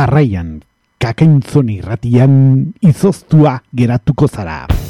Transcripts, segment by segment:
jarraian, kakentzoni ratian izoztua geratuko zara.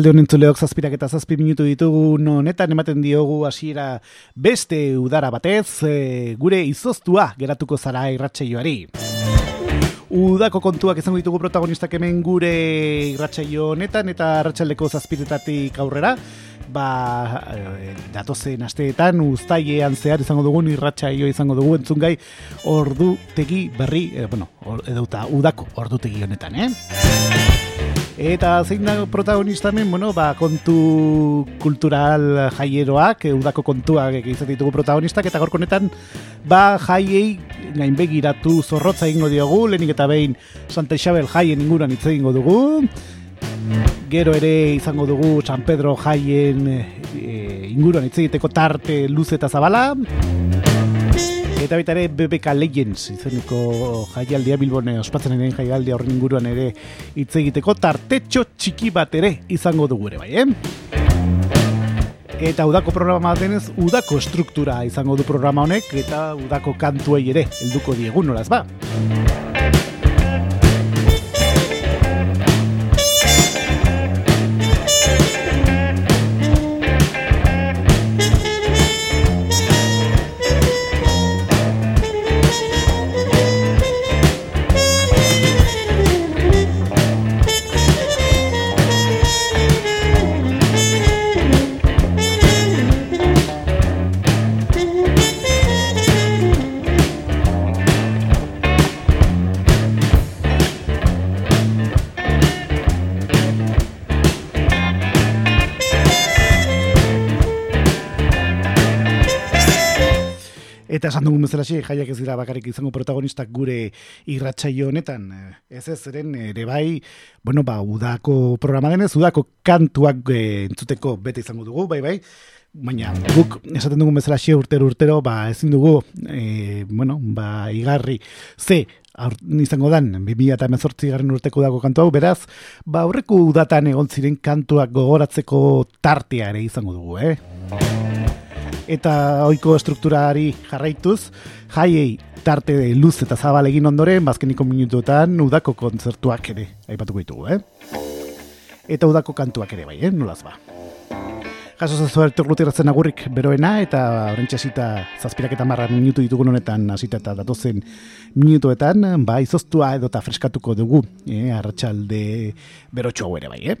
Arratxalde honen zuleok zazpirak eta zazpi minutu ditugu honetan ematen diogu hasiera beste udara batez e, gure izoztua geratuko zara irratxaioari. Udako kontuak izango ditugu protagonistak hemen gure irratxaio honetan eta arratsaldeko zazpiretatik aurrera ba, e, datozen asteetan uztaiean zehar izango dugun irratxaio izango dugu entzun gai ordu tegi berri, e, bueno, or, edauta udako ordu tegi honetan, eh? Eta zein da protagonista hemen, bueno, ba, kontu kultural jaieroak, udako kontuak egizat ditugu protagonistak, eta gorkonetan, ba, jaiei gain begiratu zorrotza egingo diogu, lehenik eta behin Santa Isabel jaien inguruan hitz egingo dugu, gero ere izango dugu San Pedro jaien e, inguruan hitz egiteko tarte luze eta zabala, Eta baita ere BBK Legends izeneko jaialdia Bilbone ospatzen ere jaialdia horren inguruan ere hitz egiteko tartetxo txiki bat ere izango dugu ere bai, eh? Eta udako programa denez, udako struktura izango du programa honek eta udako kantuei ere helduko diegun noraz ba. Eta esan dugun bezala jaiak ez dira bakarrik izango protagonistak gure irratsaio honetan. Eh, ez ez, eren, ere bai, bueno, ba, udako programa denez, udako kantuak e, entzuteko bete izango dugu, bai, bai. Baina, guk esaten dugun bezala xe urtero urtero, ba, ezin dugu, e, bueno, ba, igarri, ze, aur, izango dan, 2000 eta emezortzi garren urteko dago kantu hau, beraz, ba, aurreko udatan egon ziren kantuak gogoratzeko tartea ere izango dugu, eh? Eta ohiko estrukturari jarraituz, jaiei tarte luz eta zabal egin ondoren, bazkeniko minutuetan udako kontzertuak ere, aipatuko ditugu, eh? Eta udako kantuak ere bai, eh? Nolaz ba. Jaso zazu ertu agurrik beroena, eta horrentxe zita zazpirak eta marra minutu ditugun honetan, hasita eta datozen minutuetan, ba, izoztua edo eta freskatuko dugu, eh? arratsalde berotxo ere bai, eh?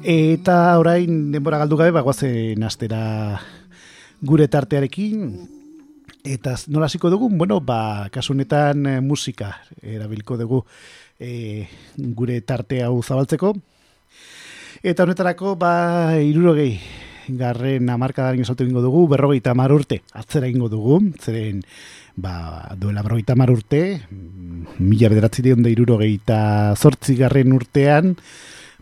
Eta orain denbora galdu gabe bagoazen astera gure tartearekin eta nola hasiko dugu? Bueno, ba kasunetan e, musika erabilko dugu e, gure tarte hau zabaltzeko. Eta honetarako ba 60 garren hamarkadaren esautu egingo dugu, berrogeita mar urte atzera egingo dugu, zeren ba, duela berrogeita mar urte, mila bederatzi dion da irurogeita zortzi garren urtean,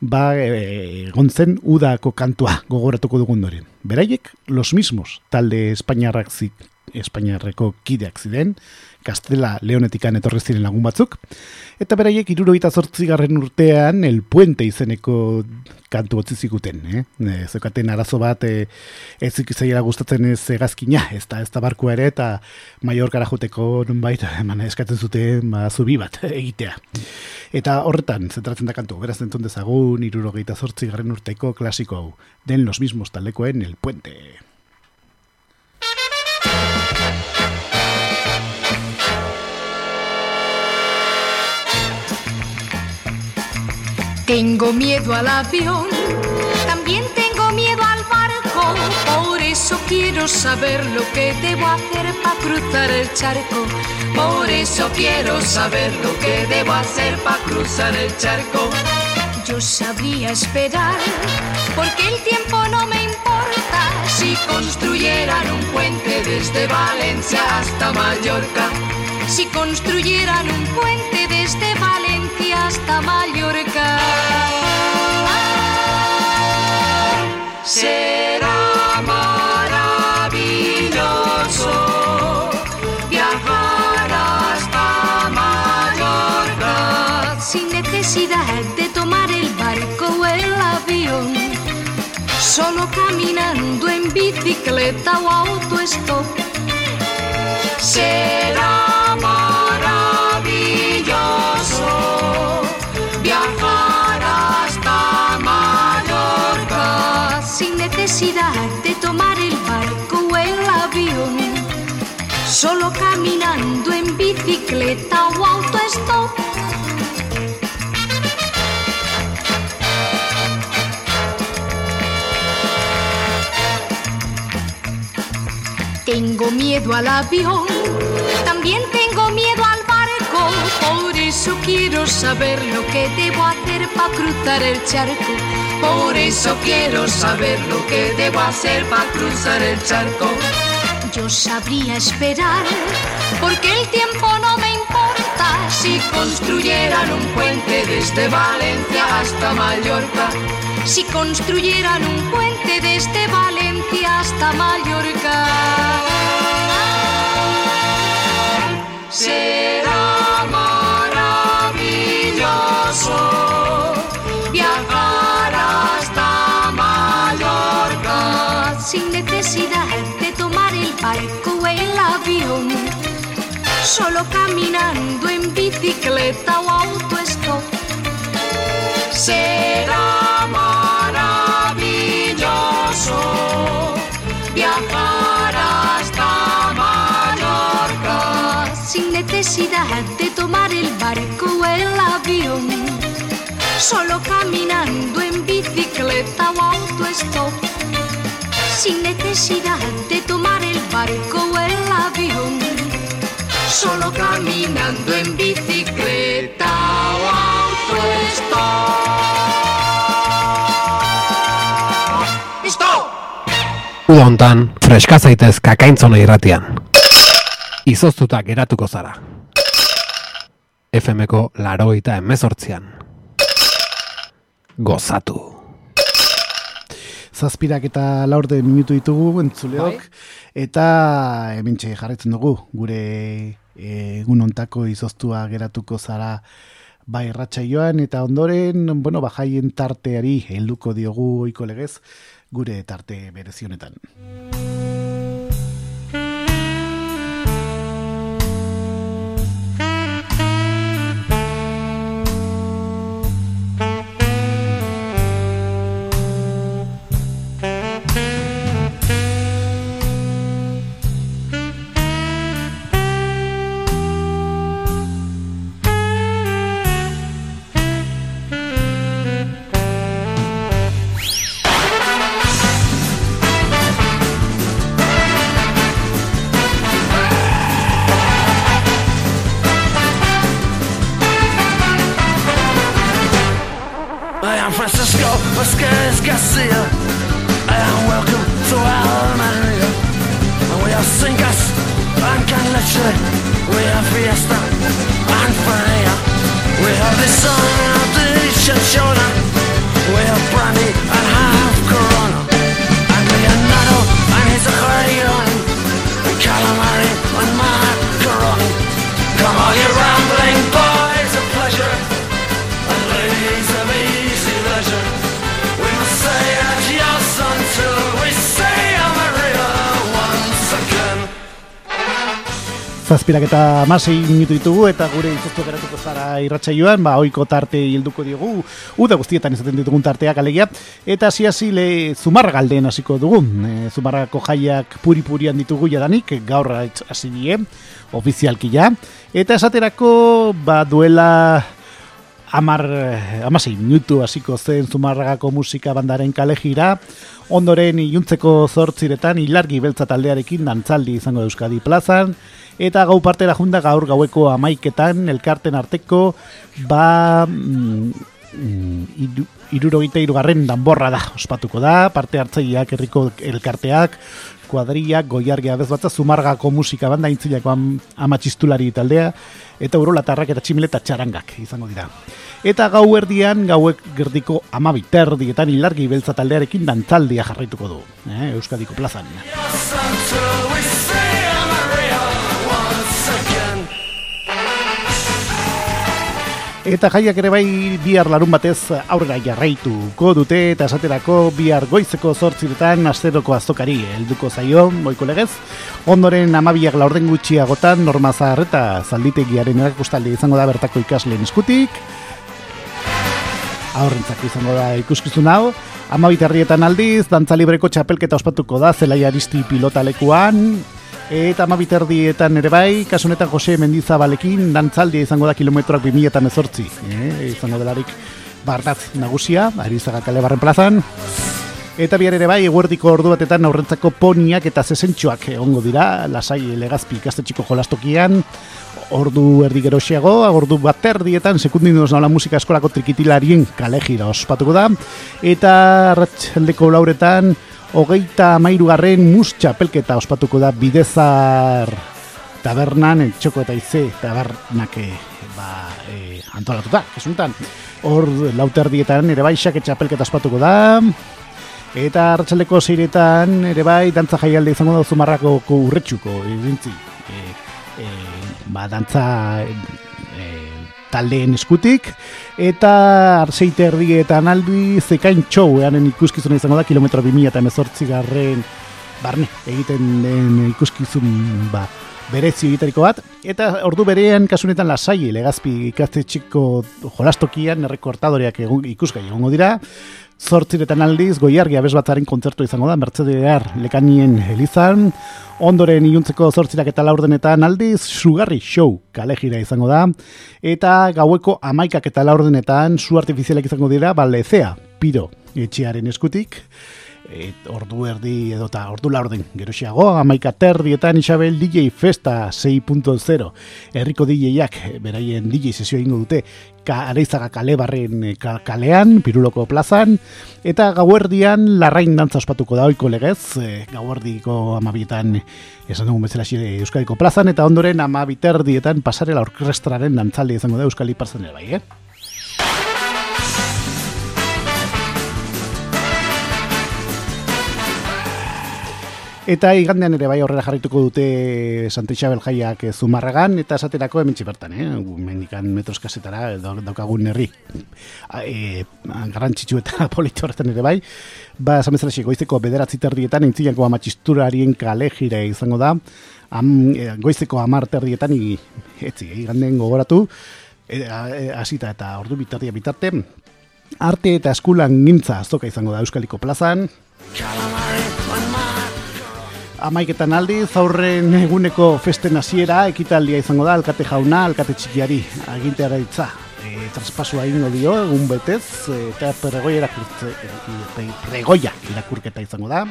ba e, egon zen udako kantua gogoratuko dugun doren. Beraiek, los mismos, talde Espainiarrak zik, Espainiarreko kideak ziren, Kastela Leonetikan etorri ziren lagun batzuk, eta beraiek iruroita garren urtean El Puente izeneko kantu otzi zikuten, eh? E, zeukaten arazo bat e, ez ikizaiera gustatzen ez egazkina, ez da, ez da barkua ere, eta Mallorca joteko nunbait, eman eskatzen zuten ba, zubi bat egitea. Eta horretan, zentratzen da kantu, beraz entzun dezagun, irurogeita zortzi garren urteko klasiko hau, den los mismos taldekoen El Puente. Tengo miedo al avión, también tengo miedo al barco, por eso quiero saber lo que debo hacer para cruzar el charco. Por eso quiero saber lo que debo hacer para cruzar el charco. Yo sabría esperar, porque el tiempo no me importa. Si construyeran un puente desde Valencia hasta Mallorca, si construyeran un puente desde hasta Mallorca. Será maravilloso viajar hasta Mallorca sin necesidad de tomar el barco o el avión, solo caminando en bicicleta o autostop. Será maravilloso caminando en bicicleta o autostop. Tengo miedo al avión, también tengo miedo al barco, por eso quiero saber lo que debo hacer para cruzar el charco. Por eso quiero saber lo que debo hacer para cruzar el charco. Yo sabría esperar, porque el tiempo no me importa. Si construyeran un puente desde Valencia hasta Mallorca, si construyeran un puente desde Valencia hasta Mallorca. Será solo caminando en bicicleta o autostop. Será maravilloso viajar hasta Mallorca sin necesidad de tomar el barco o el avión, solo caminando en bicicleta o autostop, sin necesidad de tomar el barco o el avión, solo caminando en bicicleta o autostop. ¡Listo! Uda hontan, freska zaitez kakaintzona irratian. Izoztuta geratuko zara. FMko laroita emezortzian. Gozatu. Zazpirak eta laurde minutu ditugu entzuleok, eta hementxe jarretzen dugu, gure eh, egun ontako izoztua geratuko zara bai ratsaioan eta ondoren, bueno, bajaien tarteari helduko diogu oiko legez, gure tarte berezionetan. Zazpirak eta masei minutu ditugu eta gure izoztu geratuko zara irratsaioan, ba, oiko tarte hilduko diogu, uda guztietan izaten ditugun tarteak alegia, eta hasi le zumarra galdeen hasiko dugu. E, zumarrako jaiak puri-purian ditugu jadanik, gaur hasi die, ofizialki ja, eta esaterako, ba, duela amar, eh, amasei minutu hasiko zen zumarragako musika bandaren kale jira, ondoren iluntzeko zortziretan ilargi beltza taldearekin dantzaldi izango Euskadi plazan, eta gau partera junda gaur gaueko amaiketan elkarten arteko ba mm, mm, irurogeita irugarren danborra da ospatuko da, parte hartzaileak herriko elkarteak, kuadriak, goiargia bezbatza, zumargako musika banda intzilako am, amatxistulari taldea, eta urolatarrak eta tximileta txarangak izango dira. Eta gau erdian, gauek gerdiko amabiterdietan ilargi beltza taldearekin dantzaldia jarraituko du, eh, Euskadiko plazan. Eta jaiak ere bai bihar larun batez aurrera jarraituko dute eta esaterako bihar goizeko zortziretan asteroko azokari helduko zaio, moiko legez. Ondoren amabiak laurden gutxiagotan norma zahar eta zalditegiaren erakustaldi izango da bertako ikasleen eskutik. Aurrentzako izango da ikuskizun hau. Amabiterrietan aldiz, dantza libreko txapelketa ospatuko da zelai aristi pilotalekuan, Eta amabiterdietan ere bai, kasunetan Jose Mendizabalekin dantzaldia izango da kilometroak 2000 eta mezortzi. E, izango delarik bardatz nagusia, Arizaga kale barren plazan. Eta bihar ere bai, eguerdiko ordu batetan aurrentzako poniak eta zesentxoak egongo dira, lasai legazpi ikastetxiko jolastokian, ordu erdi geroxiago, ordu bat erdietan, sekundinoz nola musika eskolako trikitilarien kale gira ospatuko da, eta arratsaldeko lauretan, hogeita amairugarren mus txapelketa ospatuko da bidezar tabernan, txoko eta ize tabernak ba, e, antolatuta, kesuntan. Hor lauterdietan ere bai xake txapelketa ospatuko da, eta arratsaldeko zeiretan ere bai dantza jaialde izango da zumarrako urretxuko, irintzi. E, e, ba, dantza taldeen eskutik, eta arseite erdietan aldi zekain txou eanen ikuskizuna izango da kilometro 2000 eta emezortzi garren barne egiten den ikuskizun ba, berezi egitariko bat, eta ordu berean kasunetan lasai legazpi ikastetxiko jolastokian errekortadoreak egun, ikusgai egongo dira, Zortziretan aldiz, goiargi abesbatzaren kontzertu izango da, Mercedear lekanien elizan, ondoren iluntzeko zortzirak eta laurdenetan aldiz, sugarri show kalejira izango da, eta gaueko amaikak eta laurdenetan su artifizialak izango dira, balezea, piro, etxearen eskutik, et, ordu erdi edota ordu laurden geroxiago, amaika terdietan Isabel DJ Festa 6.0 herriko DJak beraien DJ sesio ingo dute ka, areizaga kale barren eh, ka, kalean, piruloko plazan. Eta gauerdian larrain dantza ospatuko da oiko legez e, gauerdiko amabietan esan dugun bezala xire Euskadiko plazan. Eta ondoren amabiterdietan pasarela orkestraren dantzaldi izango da Euskali ere bai, eh? Eta igandean ere bai horrela jarrituko dute Santa Isabel jaiak eh, zumarragan, eta esaterako hemen bertan, eh? mendikan metros kasetara daukagun herri. E, garrantzitsu eta politu horretan ere bai. Ba, esan bezala goizeko bederatzi terdietan, intzilanko amatxisturarien kale jire izango da. Am, e, goizeko amar etzi, igandean gogoratu, hasita eta ordu bitartia bitarte, arte eta eskulan gintza azoka izango da Euskaliko plazan. Calamari Amaiketan aldi, zaurren eguneko festen hasiera ekitaldia izango da, alkate jauna, alkate txikiari, aginteara ditza. E, traspasua ingo dio, egun betez, e, eta pregoia irakurtze, e, pregoia irakurketa izango da.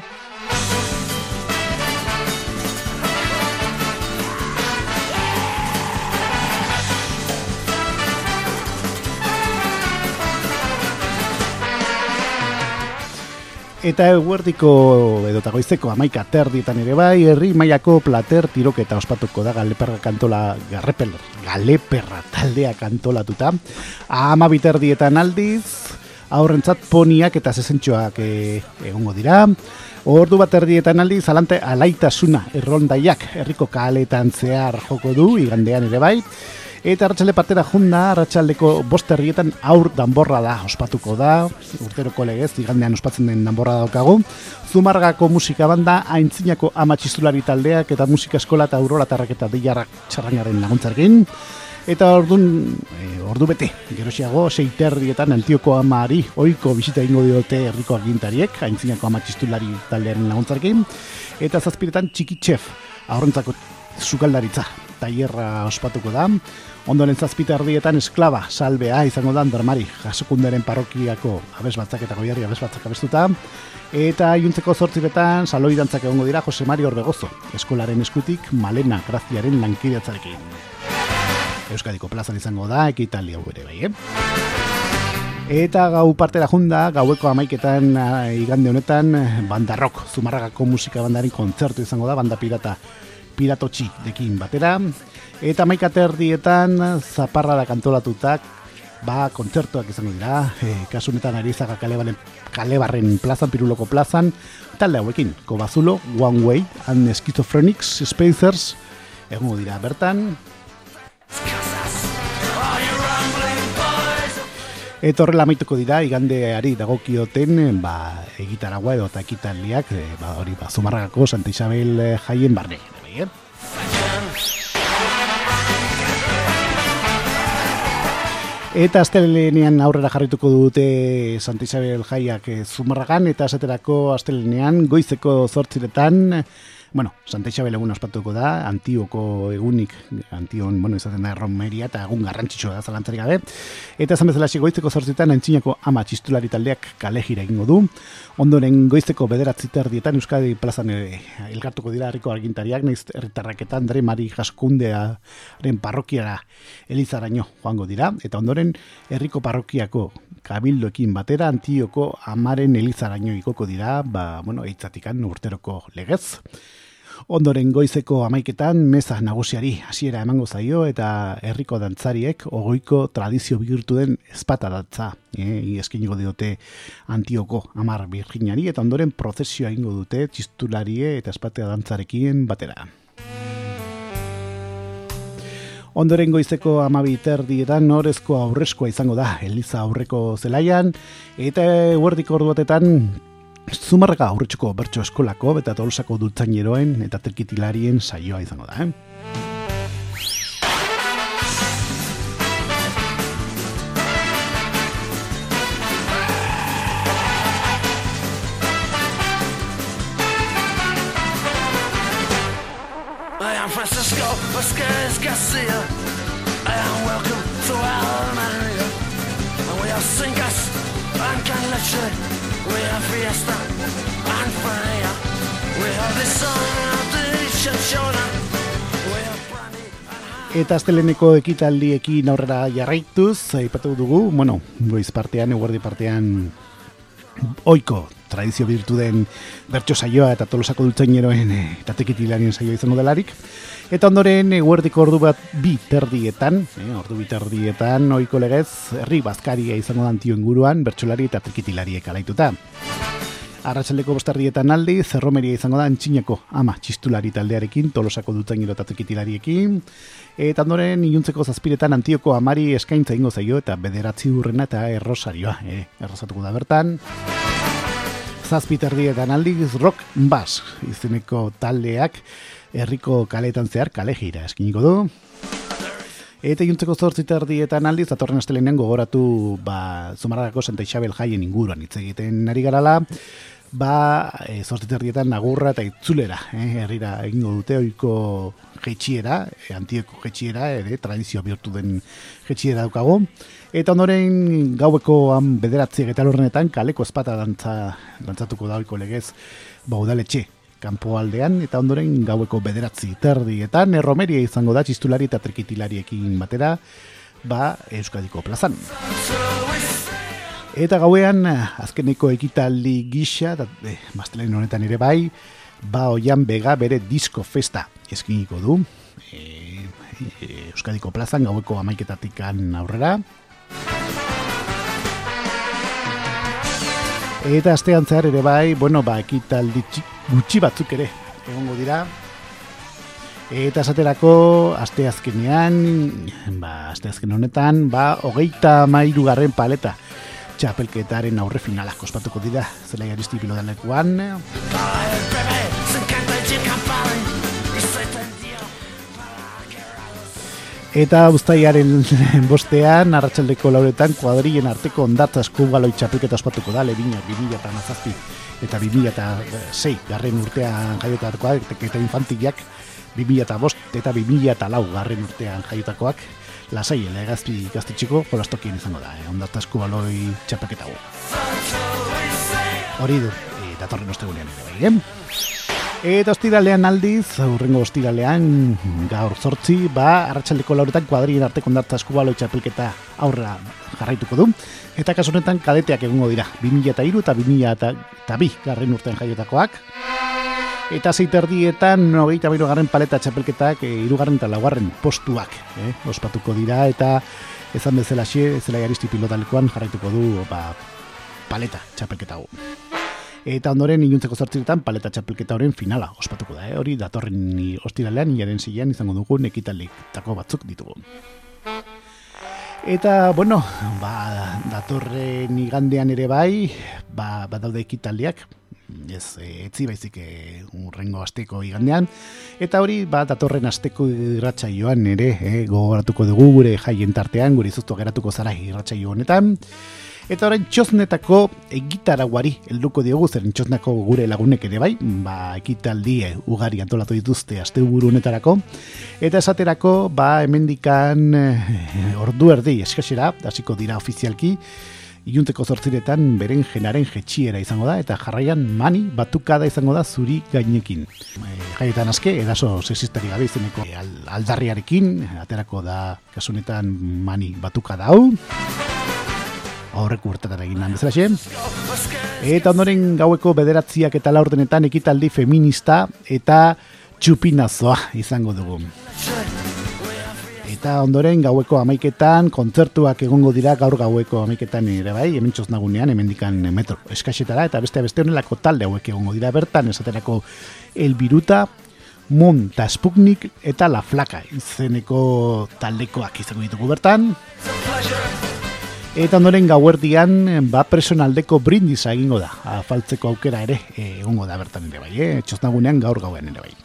Eta eguerdiko edo eta goizeko amaika terdietan ere bai, herri mailako plater tiroketa ospatuko da galeperra kantola, garrepel, galeperra taldea kantolatuta. Ama biterdietan aldiz, aurrentzat poniak eta zezentxoak e, egongo dira. Ordu bat erdietan aldiz, alante alaitasuna errondaiak herriko kaletan zehar joko du, igandean ere bai. Eta arratsalde partera junda, arratsaldeko bost herrietan aur danborra da, ospatuko da, urteroko legez, igandean ospatzen den danborra daukagu. Zumargako musika banda, aintzinako amatxistulari taldeak eta musika eskola eta aurora tarrak eta diarrak txarrainaren laguntzarkin. Eta ordun, e, ordu bete, gerosiago, seiterrietan antioko amari oiko bisita ingo diote herriko agintariek, aintzinako amatxistulari taldearen laguntzarkin. Eta zazpiretan txiki txef, aurrentzako sukaldaritza tailerra ospatuko da. Ondoren zazpita erdietan esklaba salbea izango da Andermari, jasokunderen parrokiako abes batzak eta goiarri abes batzak abestuta. Eta juntzeko zortziretan saloi dantzak egongo dira Jose Mario Orbegozo, eskolaren eskutik Malena Graziaren lankideatzarekin. Euskadiko plazan izango da, ekitaldi hau ere bai, eh? Eta gau partera junda, gaueko amaiketan uh, igande honetan, banda rock, zumarragako musika bandaren kontzertu izango da, banda pirata piratotxi dekin batera. Eta maika terdietan, zaparra da kantolatutak, ba, kontzertuak izango dira, e, kasunetan arizaga kalebarren, kalebarren plazan, piruloko plazan, talde hauekin, Kobazulo, One Way, and Schizophrenics, Spacers, egongo dira bertan, Eta horrela amaituko dira, igandeari dagokioten, ba, egitaragua edo eta ekitaldiak, e, ba, hori, ba, Zumarragako Santa Isabel eh, jaien barne. Eh? Eta astelenean aurrera jarrituko dute Santa Isabel jaiak eh, Zumarragan, eta esaterako astelenean goizeko zortziretan, Bueno, Santa Isabel egun ospatuko da, antioko egunik, antion, bueno, izaten da erromeria eta egun garrantzitsua da zalantzarik gabe. Eta esan bezala goizteko zortzitan antzinako ama txistulari taldeak kale jira egingo du. Ondoren goizteko bederatzi terdietan Euskadi plazan ere elkartuko dira harriko argintariak, nahiz erritarraketan dare mari jaskundearen parrokiara elizaraino joango dira. Eta ondoren herriko parrokiako kabildoekin batera antioko amaren elizaraino ikoko dira, ba, bueno, eitzatikan urteroko legez. Ondoren goizeko amaiketan meza nagusiari hasiera emango zaio eta herriko dantzariek ogoiko tradizio bihurtu den espata datza. E, eskiniko diote antioko amar birginari eta ondoren prozesioa ingo dute txistularie eta espatea dantzarekin batera. Ondoren goizeko amabiter dietan norezko aurrezkoa izango da, Eliza aurreko zelaian, eta huerdiko orduatetan Zumarraga aurretxuko bertso eskolako eta tolosako dultzaineroen eta terkitilarien saioa izango da, eh? Eta asteleneko ekitaldiekin aurrera jarraituz, aipatu dugu, bueno, goiz partean, eguerdi partean, oiko tradizio birtu den bertso saioa eta tolosako dultzaineroen eh, eta tekitilarien saioa izango delarik. Eta ondoren eguerdiko ordu bat bi terdietan, eh, ordu bi terdietan, oiko legez, herri bazkaria izango dantio inguruan, bertsolari eta trikitilariek alaituta. Arratxaldeko bostarrietan aldi, zerromeria izango da antxinako ama txistulari taldearekin, tolosako dutainero eta trikitilariekin. Eta ondoren, iluntzeko zazpiretan antioko amari eskaintza ingo zaio eta bederatzi urrena eta errosarioa, eh, errosatuko da bertan. Zazpiterdietan aldiz rock bass izeneko taldeak herriko kaletan zehar kale gira eskiniko du. Eta juntzeko zortzita erdietan aldiz, atorren astelenean gogoratu ba, Zumarragako Santa Isabel jaien inguruan hitz egiten ari garala, ba, e, zortzita erdietan agurra eta itzulera, eh, herrira egingo dute oiko jetxiera, e, antieko jetxiera, ere, tradizio bihurtu den jetxiera daukago. Eta ondoren gaueko han bederatzi eta lorrenetan kaleko espata dantza, dantzatuko da oiko legez, ba, udaletxe, kanpo aldean, eta ondoren gaueko bederatzi terdietan, erromeria izango da txistulari eta trikitilariekin batera, ba, Euskadiko plazan. Eta gauean, azkeneko ekitaldi gisa, da, eh, honetan ere bai, ba oian bega bere disko festa eskiniko du, e, e, Euskadiko plazan gaueko amaiketatikan aurrera. Eta astean zehar ere bai, bueno, ba, ekitaldi txik, gutxi batzuk ere egongo dira. Eta esaterako aste azkenean, ba, aste azken honetan, ba, hogeita mairu garren paleta txapelketaren aurre finalak ospatuko dira, zela jaristi pilodalekuan. Eta ustaiaren bostean, arratsaldeko lauretan, kuadrien arteko ondatza eskubaloi txapelketa ospatuko da, lebina, bibila eta mazazpi, eta bibila eta sei, garren urtean jaiotarkoa, eta infantilak 2000 eta bost eta 2000 eta lau garren urtean jaiotakoak, lasai elegazpi gaztetxiko jolastokien izango da, eh? ondarta eskubaloi txapaketa gu. Hori du, e, datorren ostegunean ere bai, eh? Eta ostiralean aldiz, urrengo ostiralean gaur zortzi, ba, arratsaldeko lauretan kuadrien arte kondartza eskubalo txapelketa aurra jarraituko du. Eta kasu honetan kadeteak egongo dira, 2000 eta iru eta 2000 eta bi garren urtean jaiotakoak. Eta zeiterdietan, nogeita biru garren paleta txapelketak, e, irugarren eta laugarren postuak, eh, ospatuko dira, eta ezan bezala xe, zela jaristi pilotalekoan jarraituko du, ba, paleta txapelketa gu. Eta ondoren iluntzeko zortziretan paleta txapelketa horren finala ospatuko da, eh? hori datorren ostiralean hilaren zilean izango dugu nekitalitako batzuk ditugu. Eta, bueno, ba, datorren igandean ere bai, ba, badaude ekitaldiak, ez eh, etzi baizik e, urrengo asteko igandean eta hori ba datorren asteko irratsaioan ere e, gogoratuko dugu gure jaien tartean gure izuztu geratuko zara irratsaio honetan Eta orain txosnetako egitaraguari helduko diogu zeren txosnako gure lagunek ere bai, ba ekitaldi ugari antolatu dituzte asteburu honetarako. Eta esaterako ba hemendikan eh, ordu erdi eskasera hasiko dira ofizialki iunteko zortziretan beren jenaren jetxiera izango da eta jarraian mani batukada izango da zuri gainekin. E, jaietan aske, edaso sexistari gabe izeneko aldarriarekin, aterako da kasunetan mani batukada hau horrek urtetan egin nan bezala Eta ondoren gaueko bederatziak eta laurdenetan ekitaldi feminista eta txupinazoa izango dugu. Eta ondoren gaueko amaiketan kontzertuak egongo dira gaur gaueko amaiketan ere bai, hemen txosnagunean, hemen dikan metro eskaxetara, eta beste beste honelako talde hauek egongo dira bertan, esaterako elbiruta, Mon eta Sputnik eta La Flaka izeneko taldekoak izango ditugu bertan. Eta ondoren gauerdian, ba personaldeko brindisa egingo da. Afaltzeko aukera ere, egongo da bertan ere bai, eh? Txosnagunean gaur gauen ere bai.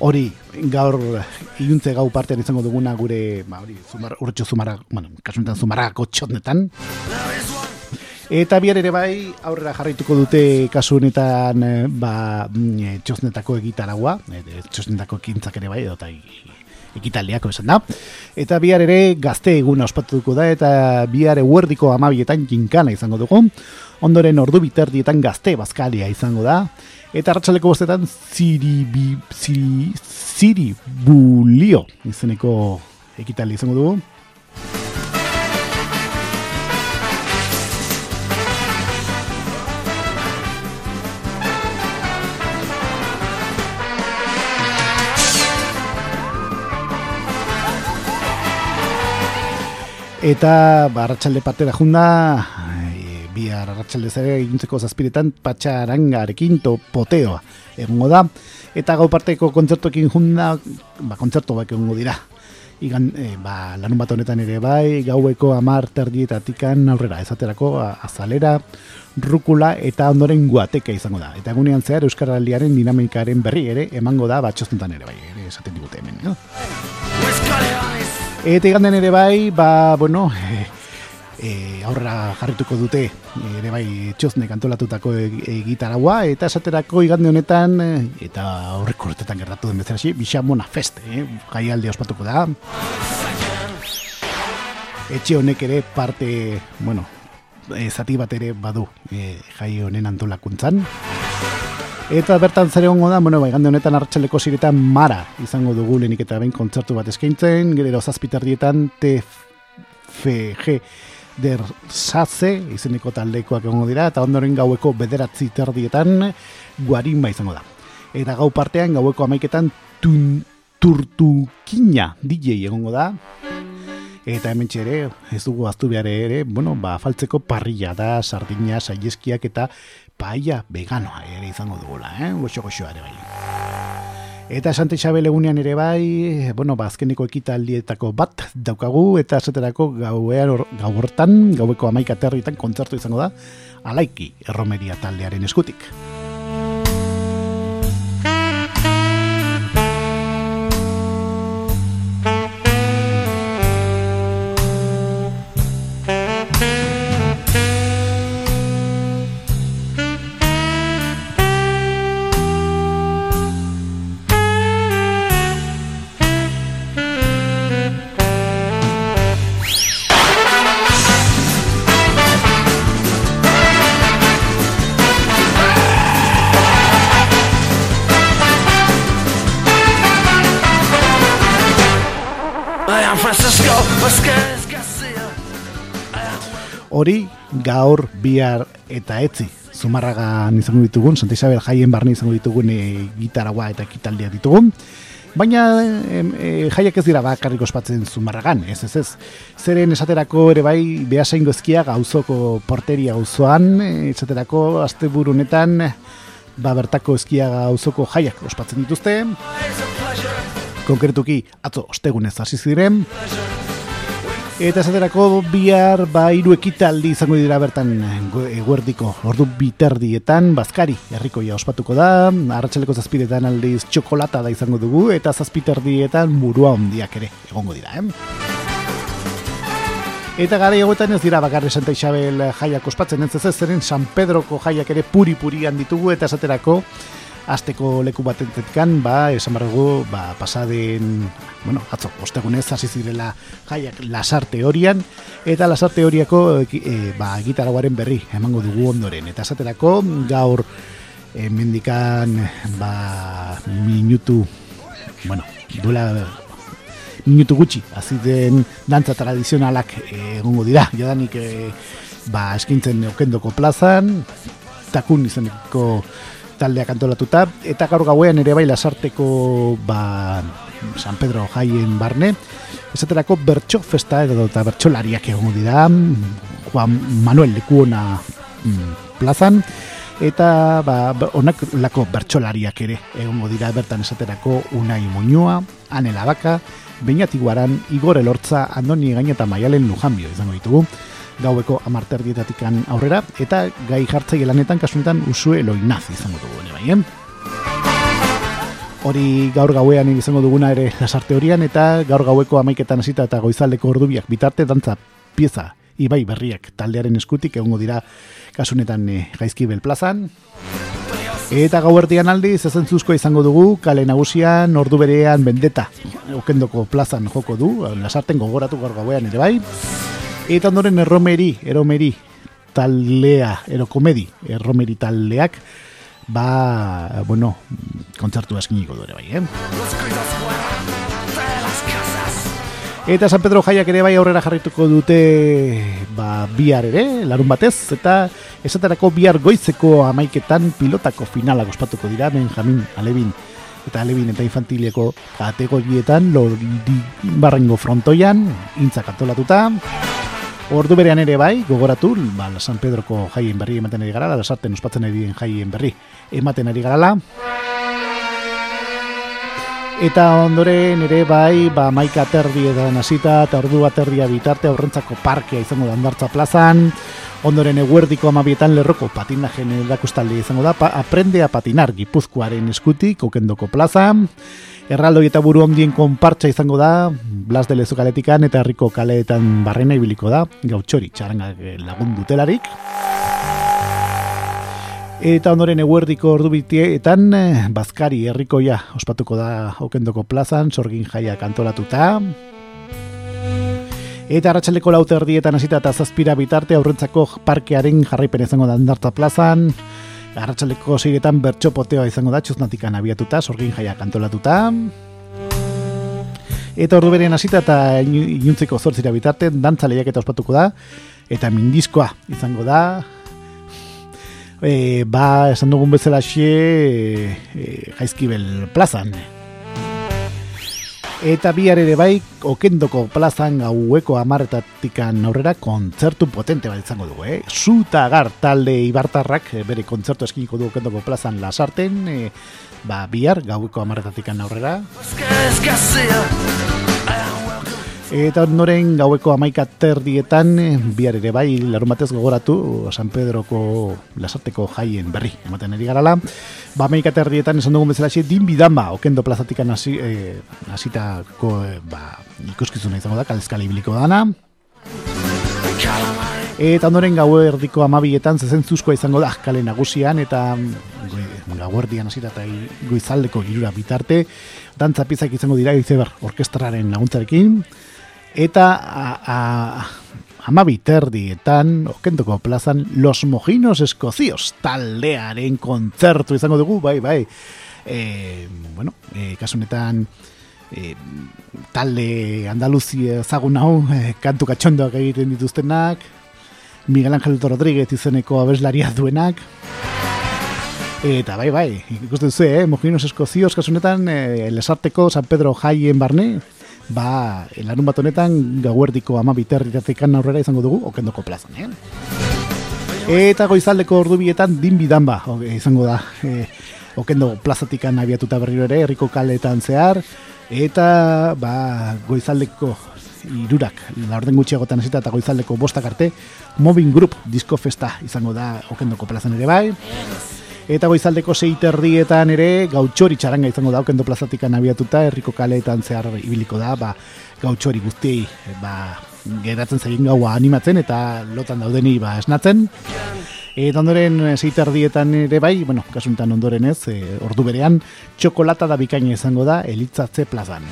Hori gaur iluntze gau partean izango duguna gure ba hori zumar urtxo zumara bueno kasunetan zumarako txotnetan Eta bihar ere bai, aurrera jarraituko dute kasu honetan ba, mm, txosnetako egitaragua, e, txosnetako ekintzak ere bai, edo ekitaldiako esan da. Eta bihar ere gazte eguna ospatuko da, eta bihar eguerdiko amabietan jinkana izango dugu. Ondoren ordu biterdietan gazte bazkalia izango da. Eta ratxaleko bostetan ziri, bi, ziri, ziri bulio izeneko ekitaldi izango dugu. Eta barratxalde partera junda, bihar arratsalde zare egintzeko zazpiretan patxarangarekin to poteoa egongo da eta gau parteko kontzertoekin junda ba, kontzerto bak egongo dira Igan, e, ba, lanun bat honetan ere bai, gaueko amar terdietatikan aurrera, ezaterako azalera, rukula eta ondoren guateka izango da. Eta egunean zehar Euskaraldiaren dinamikaren berri ere emango da batxostentan ere bai, ere esaten digute hemen. No? Eta iganden ere bai, ba, bueno, e, e, aurra jarrituko dute ere bai txoznek antolatutako egitaragua e, eta esaterako igande honetan e, eta aurreko urtetan gertatu den bezala Bixamona Fest, eh? alde ospatuko da etxe honek ere parte bueno, e, zati bat ere badu e, jai honen antolakuntzan Eta bertan zare hongo da, bueno, bai, gande honetan hartxaleko ziretan mara izango dugu lehenik eta behin kontzertu bat eskaintzen, gero zazpitardietan TFG der satze, izeneko taldekoak egongo dira, eta ondoren gaueko bederatzi terdietan guarimba izango da. Eta gau partean gaueko amaiketan tun, turtukina DJ egongo da. Eta hemen ere, ez dugu aztu behar ere, bueno, ba, faltzeko parrilla da, sardina, saieskiak eta paia veganoa ere izango dugula, eh? Goxo goxo ere bai. Eta Santa Isabel egunean ere bai, bueno, ba, azkeneko ekitaldietako bat daukagu, eta esaterako gauean hor- gau hortan, gaueko amaika territan kontzertu izango da, alaiki erromeria taldearen eskutik. Hori gaur bihar eta etzi Zumarragan izango ditugun, Santa Isabel jaien barne izango ditugun e, gitaragua eta ekitaldia ditugun. Baina em, e, jaiak ez dira bakarrik ospatzen Zumarragan, ez ez ez. Zeren esaterako ere bai behasaingo ezkia gauzoko porteria gauzoan, e, esaterako asteburu honetan ba bertako ezkia gauzoko jaiak ospatzen dituzte. Konkretuki atzo ostegunez hasi ziren. Eta esaterako bihar ba hiru ekitaldi izango dira bertan eguerdiko ordu biterdietan bazkari herrikoia ospatuko da, arratsaleko zazpidetan aldiz txokolata da izango dugu eta zazpiterdietan burua hondiak ere egongo dira, eh? Eta gara egoetan ez dira bakarri Santa Isabel jaiak ospatzen ez ez zeren San Pedroko jaiak ere puri-purian ditugu eta esaterako asteko leku batentetkan, ba, esan behar dugu, ba, pasaden, bueno, atzo, ostegunez hasi zirela jaiak lasarte horian, eta lasarte horiako e, ba, gitaragoaren berri emango dugu ondoren. Eta esaterako gaur e, mendikan ba, minutu, bueno, duela minutu gutxi, hasi den dantza tradizionalak eh, egongo dira, jadanik e, ba, eskintzen okendoko plazan, takun izeneko taldeak antolatuta, eta gaur gauean ere bai lasarteko ba, San Pedro jaien barne, esaterako bertso festa edo eta bertsolariak egongo dira, Juan Manuel Lekuona mm, plazan, eta ba, onak lako bertsolariak ere egongo dira bertan esaterako Unai Muñoa, Ane Labaka, Beñati Guaran, Igor Elortza, Andoni Gaina eta Maialen Lujanbio izango ditugu gaueko amarterdietatik aurrera, eta gai jartzaile lanetan kasunetan usue loinaz izango dugu ere bai, eh? Hori gaur gauean izango duguna ere lasarte horian, eta gaur gaueko amaiketan hasita eta goizaldeko ordubiak bitarte dantza pieza ibai berriak taldearen eskutik egongo dira kasunetan e, gaizkibel plazan. Eta gauerdian aldiz ezentzuzko izango dugu, kale nagusian, ordu berean bendeta, okendoko plazan joko du, lasarten gogoratu gaur gauean ere bai. Eta ondoren erromeri, eromeri taldea, erokomedi, erromeri taldeak, ba, bueno, kontzertu eskiniko du ere bai, eh? Eta San Pedro jaiak ere bai aurrera jarrituko dute ba, bihar ere, larun batez, eta esaterako bihar goizeko amaiketan pilotako finalak ospatuko dira, Benjamin Alebin eta Alebin eta infantileko kategorietan, lordi barrengo frontoian, intzak antolatuta. Ordu berean ere bai, gogoratu, ba, San Pedroko jaien berri ematen ari gara, lasarten ospatzen ari diren jaien berri ematen ari garala. Eta ondoren ere bai, ba, maika aterdi edan hasita eta ordu aterdia bitarte aurrentzako parkea izango da Ondartza plazan, ondoren eguerdiko amabietan lerroko patinajen erakustaldi izango da, pa, aprende a patinar gipuzkoaren eskutik, okendoko plaza, erraldoi eta buru ondien konpartsa izango da, Blas de Lezukaletikan eta herriko kaleetan barrena ibiliko da, gautxori txarangak lagun dutelarik. Eta ondoren eguerdiko ordubitietan eh, Bazkari herrikoia ospatuko da okendoko plazan, sorgin jaia kantolatuta. Eta arratsaleko lauter dietan hasita eta zazpira bitarte aurrentzako parkearen jarraipen izango da Andartza plazan. Arratsaleko seiretan bertxopoteoa izango da txuznatikan abiatuta, sorgin jaia kantolatuta. Eta ordu beren hasita eta inu- iluntzeko zortzira bitarte dantza lehiaketa ospatuko da. Eta mindizkoa izango da, e, ba, esan dugun bezala xe, e, jaizkibel plazan. Eta bihar ere bai, okendoko plazan gaueko amarretatikan aurrera kontzertu potente bat izango dugu, eh? Zuta gar talde ibartarrak eh, bere kontzertu eskiniko du okendoko plazan lasarten, e, ba, bihar, gaueko amarretatik aurrera. Eta ondoren gaueko amaika terdietan, eh, bihar ere bai, larun batez gogoratu, San Pedroko lasarteko jaien berri, ematen ari garala. Ba, amaika terdietan esan dugun bezala din bidama, okendo plazatikan hasi, eh, hasitako eh, ba, ikuskizuna izango da, kalezkala ibiliko dana. Eta ondoren gau erdiko amabietan zezentzuzkoa izango da kale nagusian eta gauerdian hasita eta i- goizaldeko girura bitarte dantza piezak izango dira izeber orkestraren laguntzarekin eta a, a, amabi terdietan okendoko plazan Los Mojinos Escocios taldearen kontzertu izango dugu bai bai. E, bueno, e, kasu honetan e, talde Andaluzia ezagun hau, e, kantu katxondoak egiten dituztenak, Miguel Ángel Rodríguez izeneko abeslaria duenak, eta bai, bai, ikusten duzu, eh, Mojinos Eskozioz, kasunetan, e, lesarteko San Pedro jaien barne, ba, larun bat honetan, gauerdiko ama biterritatekan aurrera izango dugu, okendoko plazan, eh? Eta goizaldeko ordubietan din bidan ba, o- izango da. E, okendo plazatikan abiatuta berriro ere, herriko kaletan zehar, eta ba, goizaldeko irurak, laurden gutxiagotan hasita eta goizaldeko bostak arte, Moving Group disko festa izango da okendoko plazan ere bai. Eta goizaldeko seiterrietan ere gautxori txaranga izango da okendo plazatikan abiatuta, herriko kaleetan zehar ibiliko da, ba, gautxori guztiei ba, geratzen zaien gaua animatzen eta lotan daudeni ba, esnatzen. Eta ondoren seiterdietan ere bai, bueno, kasuntan ondoren ez, e, ordu berean, txokolata da bikaina izango da, elitzatze plazan.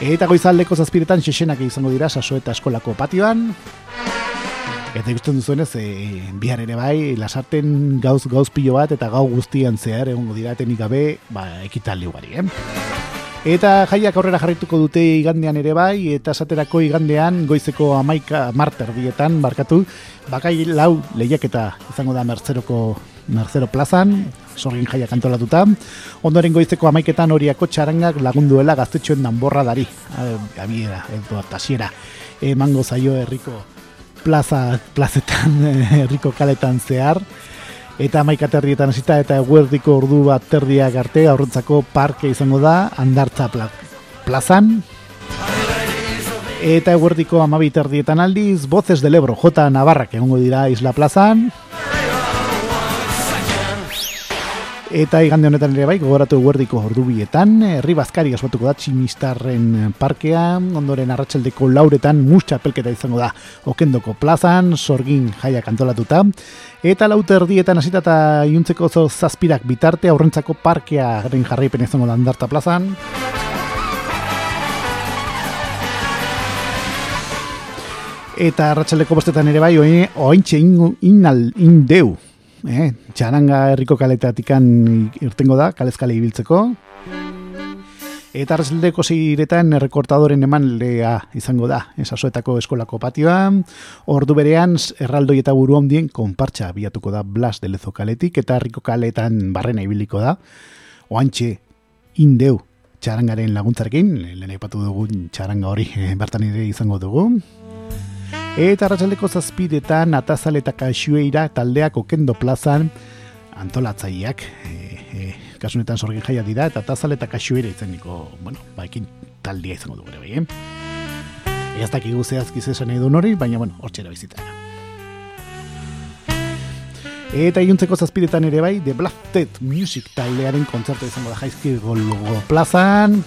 Eta goizaldeko zazpiretan xexenak izango dira saso eta eskolako patioan. Eta ikusten duzuenez, e, bihar ere bai, lasarten gauz gauz pilo bat eta gau guztian zehar egongo dira etenik gabe, ba, ekitaldi ugari, eh? Eta jaiak aurrera jarrituko dute igandean ere bai, eta esaterako igandean goizeko amaika marter dietan, barkatu, bakai lau lehiaketa izango da Mertzeroko Merzero plazan, sorgin jaiak antolatuta. Ondoren goizeko amaiketan horiako txarangak lagunduela gaztetxoen danborra dari, abiera, edo tasiera, emango zaio herriko plaza, plazetan, herriko kaletan zehar, eta amaika terrietan hasita eta eguerdiko ordu bat terdiak arte aurrentzako parke izango da andartza pla plazan. Eta eguerdiko amabi terdietan aldiz Voces del Ebro J. Navarrak egongo dira Isla Plazan Eta igande honetan ere bai, gogoratu eguerdiko ordubietan, herri bazkari ospatuko da tximistarren parkean, ondoren arratsaldeko lauretan musta pelketa izango da okendoko plazan, sorgin jaiak antolatuta, eta lauter dietan hasita eta iuntzeko zo zazpirak bitarte aurrentzako parkea garen jarraipen izango da andarta plazan. Eta arratsaldeko bostetan ere bai, ointxe in, inal, indeu, eh, txaranga herriko kaletatikan irtengo da, kalezkale ibiltzeko. Eta arratsaldeko zeiretan errekortadoren eman lea izango da, esasoetako eskolako patioa. Ordu berean, erraldoi eta buru handien konpartxa abiatuko da Blas de Lezo kaletik, eta herriko kaletan barrena ibiliko da. Oantxe, indeu, txarangaren laguntzarekin, lehen aipatu dugun txaranga hori eh, bertan ere izango dugu. Eta arratsaldeko zazpidetan atazal eta kaxueira taldeak okendo plazan antolatzaileak e, e, kasunetan sorgin jaia dira eta atazal eta kaxueira izeniko, bueno, ba, ekin taldia izango dugu ere bai, eh? Ez dakigu zehazki zesan edo hori, baina, bueno, hor txera bizita. Eta iluntzeko zazpidetan ere bai, The Blasted Music taldearen kontzertu izango da jaizki golgo plazan.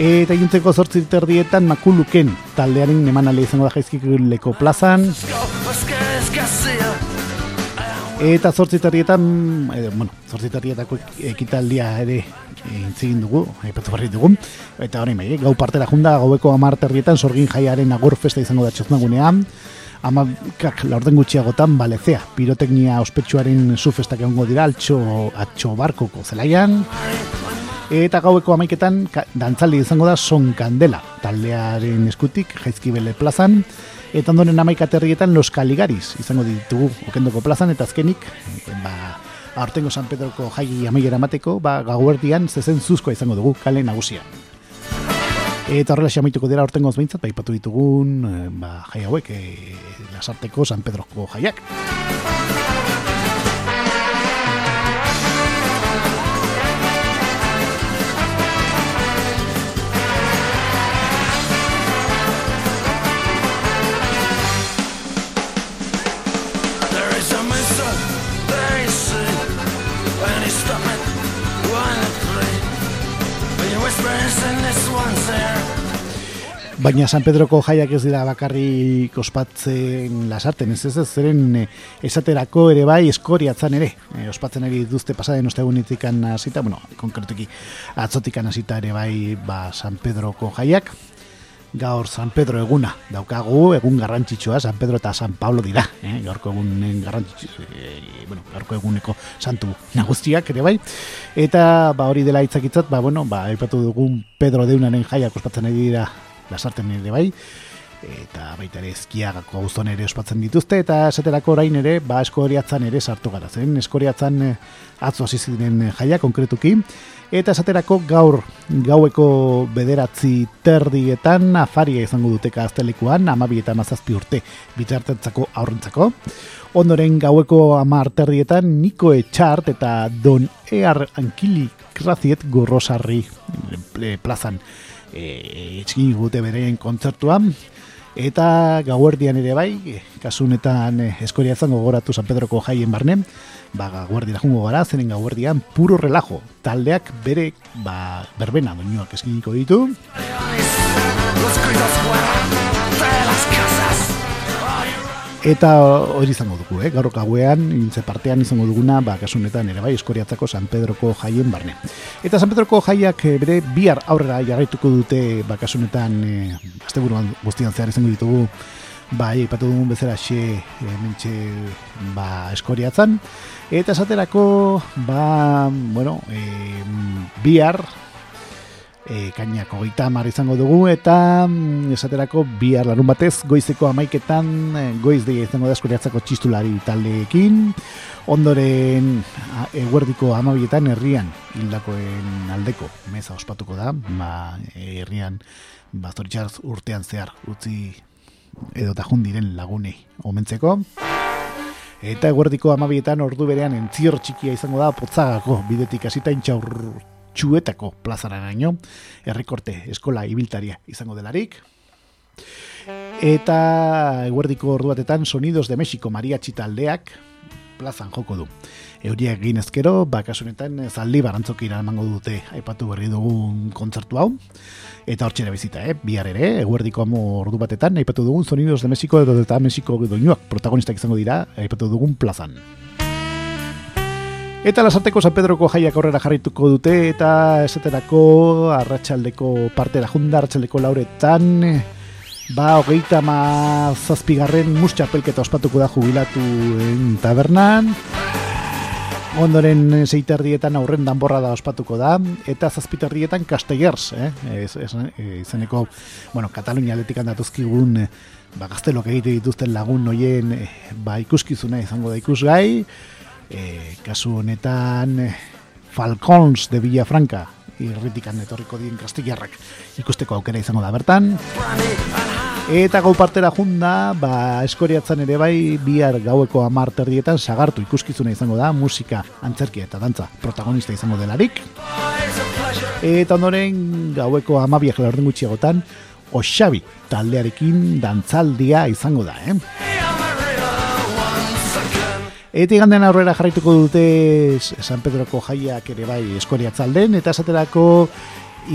Eta iluntzeko zortzi terdietan makuluken taldearen emanale izango da jaizkiko plazan. Eta zortzi terdietan, eh, bueno, zortzi terdietako ekitaldia ere intzigin dugu, aipatu barri dugu. Eta hori bai, eh, gau partera junda, gaueko amar terdietan, sorgin jaiaren agur festa izango da txoznagunean. Amakak laurden gutxiagotan balezea, piroteknia ospetsuaren zu festak egongo dira, altxo, atxo barkoko zelaian. Eta gaueko amaiketan dantzaldi izango da Son Kandela, taldearen eskutik, jaizkibele plazan. Eta ondoren amaika terrietan Los Kaligaris izango ditugu okendoko plazan, eta azkenik, eh, ba, aurtengo San Pedroko jai amaiera mateko, ba, gauerdian zezen zuzkoa izango dugu kale nagusian. Eta horrela xamaituko dira aurtengoz behintzat, ba, ipatu ditugun, eh, ba, jai hauek, e, lasarteko San Pedroko jaiak. Baina San Pedroko jaiak ez dira bakarrik ospatzen lasarten, ez ez zeren eh, esaterako ere bai eskoriatzan ere. E, ospatzen ari duzte pasaden ostegunitikan hasita, bueno, konkretuki atzotikan hasita ere bai ba, San Pedroko jaiak. Gaur San Pedro eguna daukagu, egun garrantzitsua, San Pedro eta San Pablo dira, eh? gaurko egunen garrantzitsu, eh, bueno, gaurko eguneko santu nagustiak ere bai. Eta ba hori dela hitzakitzat, ba bueno, ba aipatu dugun Pedro deunaren jaiak ospatzen ari dira lasarten ere bai eta baita ere eskiagako auzon ere ospatzen dituzte eta esaterako orain ere ba eskoriatzan ere sartu gara zen. Eskoriatzan eh, atzo hasi ziren jaia konkretuki. Eta esaterako gaur gaueko bederatzi terdietan afaria izango duteka aztelekuan amabi eta mazazpi urte bitartentzako aurrentzako. Ondoren gaueko amar terdietan Niko Etxart eta Don Ear Ankili Kraziet gorrosarri eh, plazan e, etxiki gute bereien kontzertuan eta gauerdian ere bai kasunetan e, eskoria zango gogoratu San Pedroko jaien barne. Ba gauerdian jungo gara zenen gauerdian puro relajo. Taldeak bere ba, berbena doinuak eskiniko ditu Eta hori izango dugu, eh? gaur gauean, intze partean izango duguna, ba, kasunetan ere bai, eskoriatzako San Pedroko jaien barne. Eta San Pedroko jaiak eh, bere bihar aurrera jarraituko dute, ba, kasunetan, e, asteburuan guztian zehar izango ditugu, bai, ipatu dugun bezala xe, e, mentxe, ba, eskoriatzan. Eta esaterako, ba, bueno, e, bihar, e, kainak hogeita hamar izango dugu eta mm, esaterako bihar larun batez goizeko amaiketan e, goiz deia izango da eskoriatzako txistulari taldeekin. Ondoren eguerdiko amabietan herrian hildakoen aldeko meza ospatuko da ba, herrian ba, zoritxarz urtean zehar utzi edo tajun diren lagunei omentzeko. Eta eguerdiko amabietan ordu berean entzior txikia izango da potzagako bidetik hasita intxaur txuetako plazaranaino, herrikorte eskola ibiltaria izango delarik. Eta eguerdiko ordu batetan Sonidos de México mariachi taldeak plazan joko du. Euriak egin ezkero, bakasunetan zaldi barantzoki emango dute aipatu berri dugun kontzertu hau. Eta hor bizita, eh? bihar ere, eguerdiko amo ordu batetan, aipatu dugun Sonidos de México eta México doinuak protagonistak izango dira, aipatu dugun plazan. Eta lasarteko San Pedroko jaiak aurrera jarrituko dute eta esaterako arratsaldeko partera junda arratsaldeko lauretan ba hogeita ma zazpigarren mustxapelketa ospatuko da jubilatu en tabernan ondoren zeiterrietan aurren danborra da ospatuko da eta zazpiterrietan castellers eh? Ez, ez, izeneko bueno, Katalunia atletikan datuzkigun ba, gaztelok egite dituzten lagun noien ba, ikuskizuna izango da ikusgai e, kasu honetan e, Falcons de Villafranca irritikan etorriko dien kastillarrak ikusteko aukera izango da bertan eta gau partera junda ba, eskoriatzen ere bai bihar gaueko amarterdietan sagartu ikuskizuna izango da musika, antzerkia eta dantza protagonista izango delarik eta ondoren gaueko amabiak laurden gutxiagotan Oxabi taldearekin dantzaldia izango da, eh? Eta igandean aurrera jarraituko dute San Pedroko jaiak ere bai eskoriatzalden, eta esaterako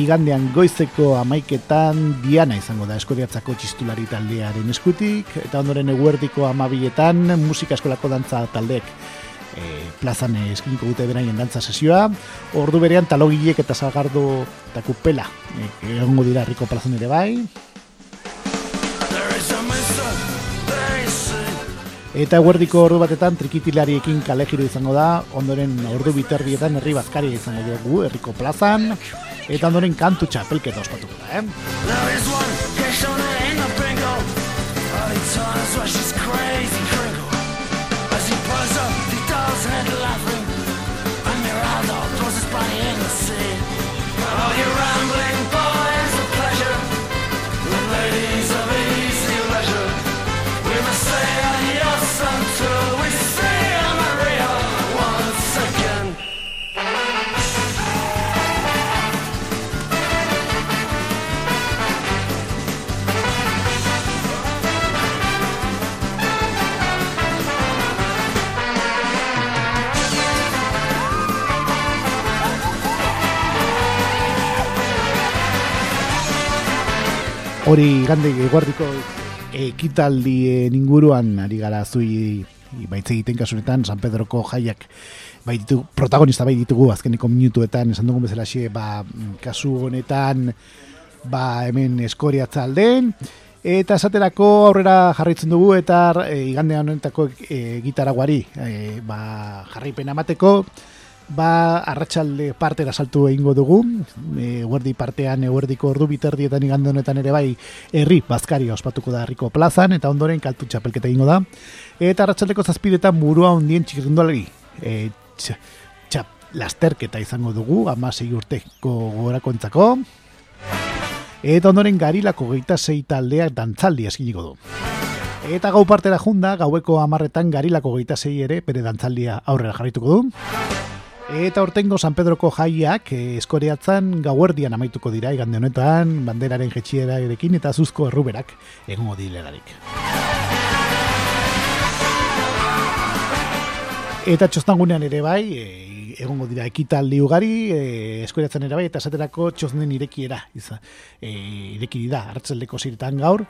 igandean goizeko amaiketan diana izango da eskoriatzako txistulari taldearen eskutik, eta ondoren eguerdiko amabietan musika eskolako dantza taldeek e, plazan eskiniko dute beraien dantza sesioa, ordu berean talogilek eta zagardo eta kupela e, egongo dira herriko plazan ere bai, Eta eguerdiko ordu batetan trikitilariekin kalegiru izango da, ondoren ordu biterdietan herri bazkari izango dugu herriko plazan, eta ondoren kantu txapelketa ospatuko da, eh? Oh, you're rambling Hori gande eguardiko ekitaldien inguruan ari gara zui baitze egiten kasunetan San Pedroko jaiak bai ditu, protagonista bai ditugu azkeneko minutuetan esan dugun bezala xe, ba, kasu honetan ba, hemen eskoriatza alden eta esaterako aurrera jarraitzen dugu eta e, igande honetako e, gitaraguari e, ba, jarraipen amateko ba, arratsalde partera saltu egingo dugu, e, guardi partean eguerdiko ordu biterdietan igande honetan ere bai herri bazkari ospatuko da herriko plazan, eta ondoren kaltu txapelketa egingo da, eta arratsaldeko zazpidetan burua ondien txikirrindolari, e, txap, lasterketa izango dugu, amasei urteko gorako entzako, eta ondoren garilako geita zei taldeak dantzaldi eskiniko du. Eta gau partera junda, gaueko amarretan garilako geita zei ere, bere dantzaldia aurrera jarrituko du. Eta ortengo San Pedroko jaiak eh, eskoriatzen gauerdian amaituko dira igande honetan, banderaren jetxiera erekin eta zuzko erruberak egongo dilerarik. Eta txostangunean ere bai, eh, egongo dira ekitaldi ugari, e, eskoriatzen ere bai, eta esaterako txosnen irekiera, iza, e, irekiri da, hartzeldeko ziretan gaur,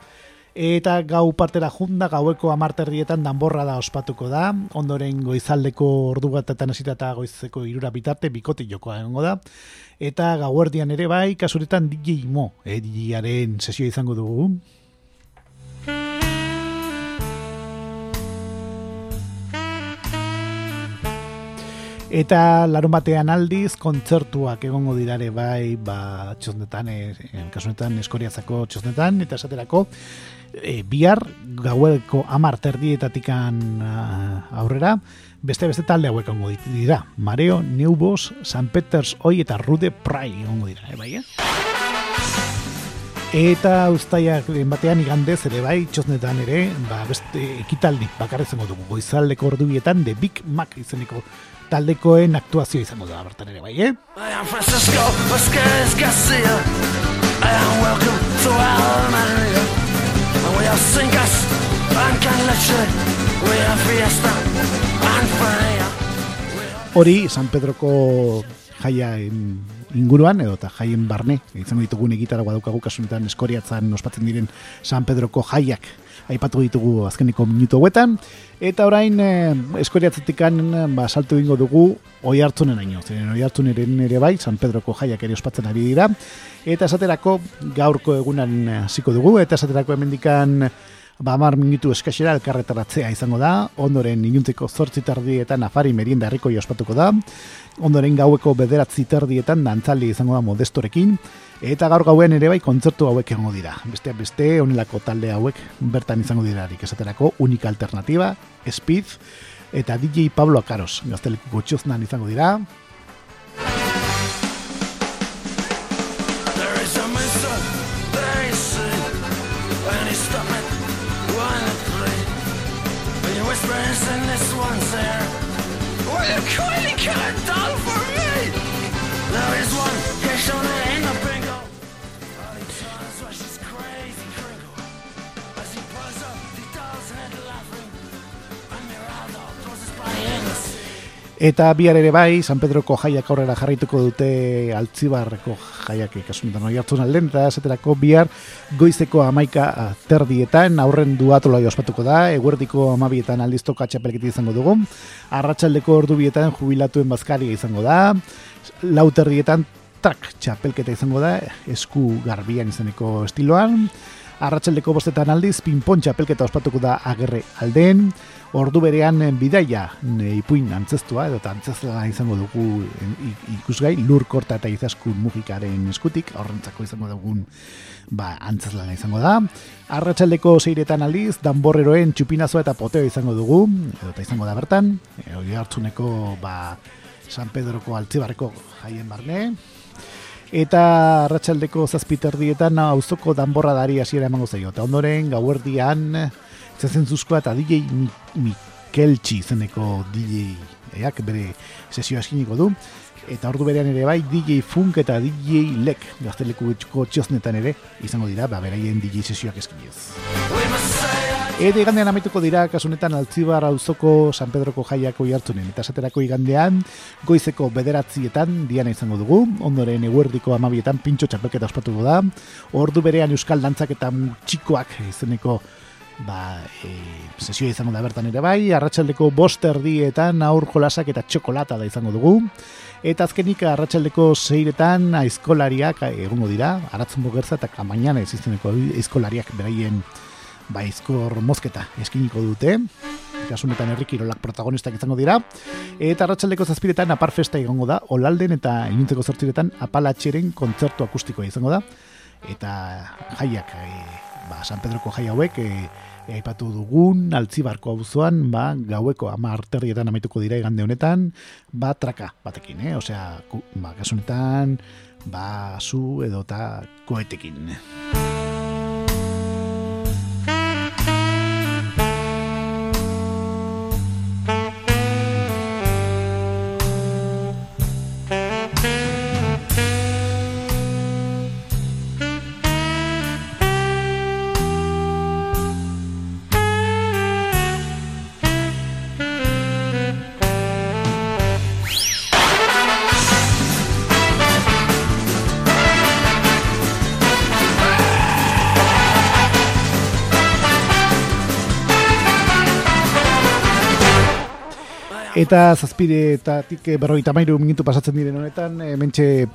Eta gau partera junda, gaueko amarterrietan danborra da ospatuko da, ondoren goizaldeko ordu bat eta nasita goizeko irura bitarte, bikote jokoa egongo da. Eta gauerdian ere bai, kasuretan DJ Mo, eh, DJaren sesio izango dugu. Eta larun batean aldiz, kontzertuak egongo dirare bai, ba, txosnetan, e, kasunetan eskoriazako txosnetan, eta esaterako, e, bihar gaueko amar terdietatikan aurrera, beste beste talde hauek ongo dira. Mareo, Neubos, San Peters, Oi eta Rude Prai ongo dira, e, bai, eh? Eta ustaiak batean igandez ere bai, txosnetan ere, ba, beste ekitaldi bakarrezen dugu, goizaldeko ordubietan, de Big Mac izeneko taldekoen aktuazio izango da bertan ere bai, eh? I am Francisco Vasquez Garcia I am welcome to Almeria And we are singers and can leche. We are fiesta and fire Hori, San Pedroko jaia inguruan, edo eta jaien barne, izango ditugun egitara guadukagu kasunetan eskoriatzen ospatzen diren San Pedroko jaiak aipatu ditugu azkeniko minutu hauetan, eta orain e, eskoriatzetikan ba, saltu dingo dugu oi hartzunen aino, ziren oi hartzunen ere bai, San Pedroko jaiak ere ospatzen ari dira, eta esaterako gaurko egunan hasiko dugu, eta esaterako emendikan ba, mar minutu eskaxera elkarretaratzea izango da, ondoren inuntzeko zortzi tardietan afari merienda herriko ospatuko da, ondoren gaueko bederatzi tardietan dantzaldi izango da modestorekin, Eta gaur gauen ere bai kontzertu hauek egongo dira. Beste beste honelako talde hauek bertan izango dirarik esaterako unika alternativa, Speed eta DJ Pablo Akaros. Gazteleku gotxoznan izango dira. Eta bihar ere bai, San Pedroko jaiak aurrera jarraituko dute altzibarreko jaiak ikasunetan hori hartzun alden, eta esaterako bihar goizeko amaika terdietan aurren duatola ospatuko da, eguerdiko amabietan aldizto katxapelketi izango dugu, arratsaldeko ordu bietan jubilatuen bazkaria izango da, lau terdietan trak txapelketa izango da, esku garbian izaneko estiloan, arratsaldeko bostetan aldiz, pinpon txapelketa ospatuko da agerre alden, ordu berean eh, bidaia ipuin antzestua edo antzestua izango dugu ikusgai lur korta eta izaskun mugikaren eskutik horrentzako izango dugun ba, antzeslana izango da. Arratsaldeko seiretan aldiz danborreroen txupinazo eta poteo izango dugu edo eta izango da bertan. E, hori hartzuneko ba, San Pedroko altzibarreko jaien barne. Eta arratsaldeko zazpiterdietan auzoko danborra dari hasiera emango zaio. Eta ondoren gauerdian zezen zuzkoa eta DJ Mikeltsi zeneko DJ eak bere sesio askiniko du. Eta ordu berean ere bai DJ Funk eta DJ Lek gazteleku txosnetan ere izango dira ba beraien DJ sesioak eskinez Eta igandean amaituko dira, kasunetan altzibar auzoko San Pedroko jaiako jartzunen. Eta esaterako igandean, goizeko bederatzietan diana izango dugu, ondoren eguerdiko amabietan pintxo txapelketa ospatuko da, ordu berean euskal dantzak eta txikoak izeneko ba, e, sesioa izango da bertan ere bai, arratsaldeko bost erdietan aur jolasak eta txokolata da izango dugu, eta azkenik arratsaldeko zeiretan aizkolariak egongo dira, aratzen bogertza eta kamainana existeneko aizkolariak beraien ba, izkor mozketa eskiniko dute, kasunetan herrikirolak protagonistak izango dira, eta arratsaldeko zazpiretan apar festa egongo da, olalden eta inintzeko zortziretan apalatxeren kontzertu akustikoa izango da, eta jaiak, e, ba, San Pedroko jai hauek, e, aipatu dugun, altzibarko auzoan ba, gaueko ama arterrietan amaituko dira igande honetan, ba, traka batekin, eh? Osea, ba, kasunetan, ba, zu edo eta koetekin. Eta zazpide eta tik berroita mairu minutu pasatzen diren honetan, e, mentxe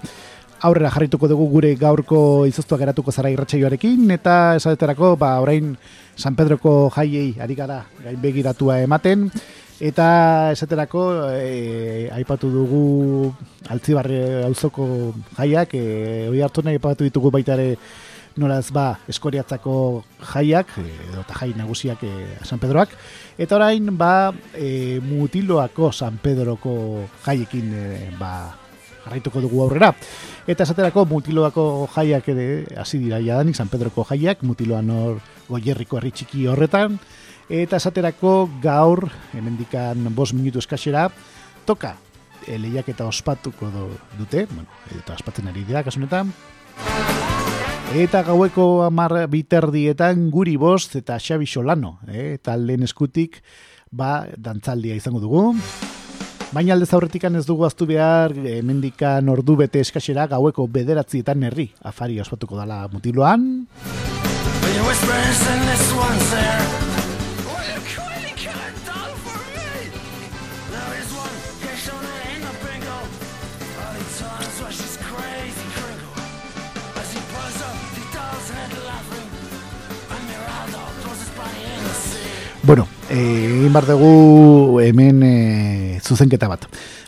aurrera jarrituko dugu gure gaurko izoztua geratuko zara irratxaioarekin, eta esaterako, ba, orain San Pedroko jaiei ari gara gain begiratua ematen, eta esaterako e, aipatu dugu altzibarri auzoko jaiak, e, oi hartu nahi aipatu ditugu baita ere nolaz ba eskoriatzako jaiak edo ta jai nagusiak e, San Pedroak. Eta orain ba e, mutiloako San Pedroko jaiekin e, ba jarraituko dugu aurrera. Eta esaterako mutiloako jaiak ere hasi dira jadanik San Pedroko jaiak mutiloan hor goierriko herri txiki horretan. Eta esaterako gaur hemendikan 5 minutu eskasera toka e, lehiak eta ospatuko dute, bueno, eta ospatzen ari dira kasunetan. Eta gaueko amar biterdietan guri bost eta Xabi Solano, eh? eta lehen eskutik ba, dantzaldia izango dugu. Baina alde zaurretikan ez dugu aztu behar, mendikan ordu bete eskasera gaueko bederatzietan herri, afari ospatuko dala mutiloan. Bueno, egin eh, bar dugu hemen eh, zuzenketa bat.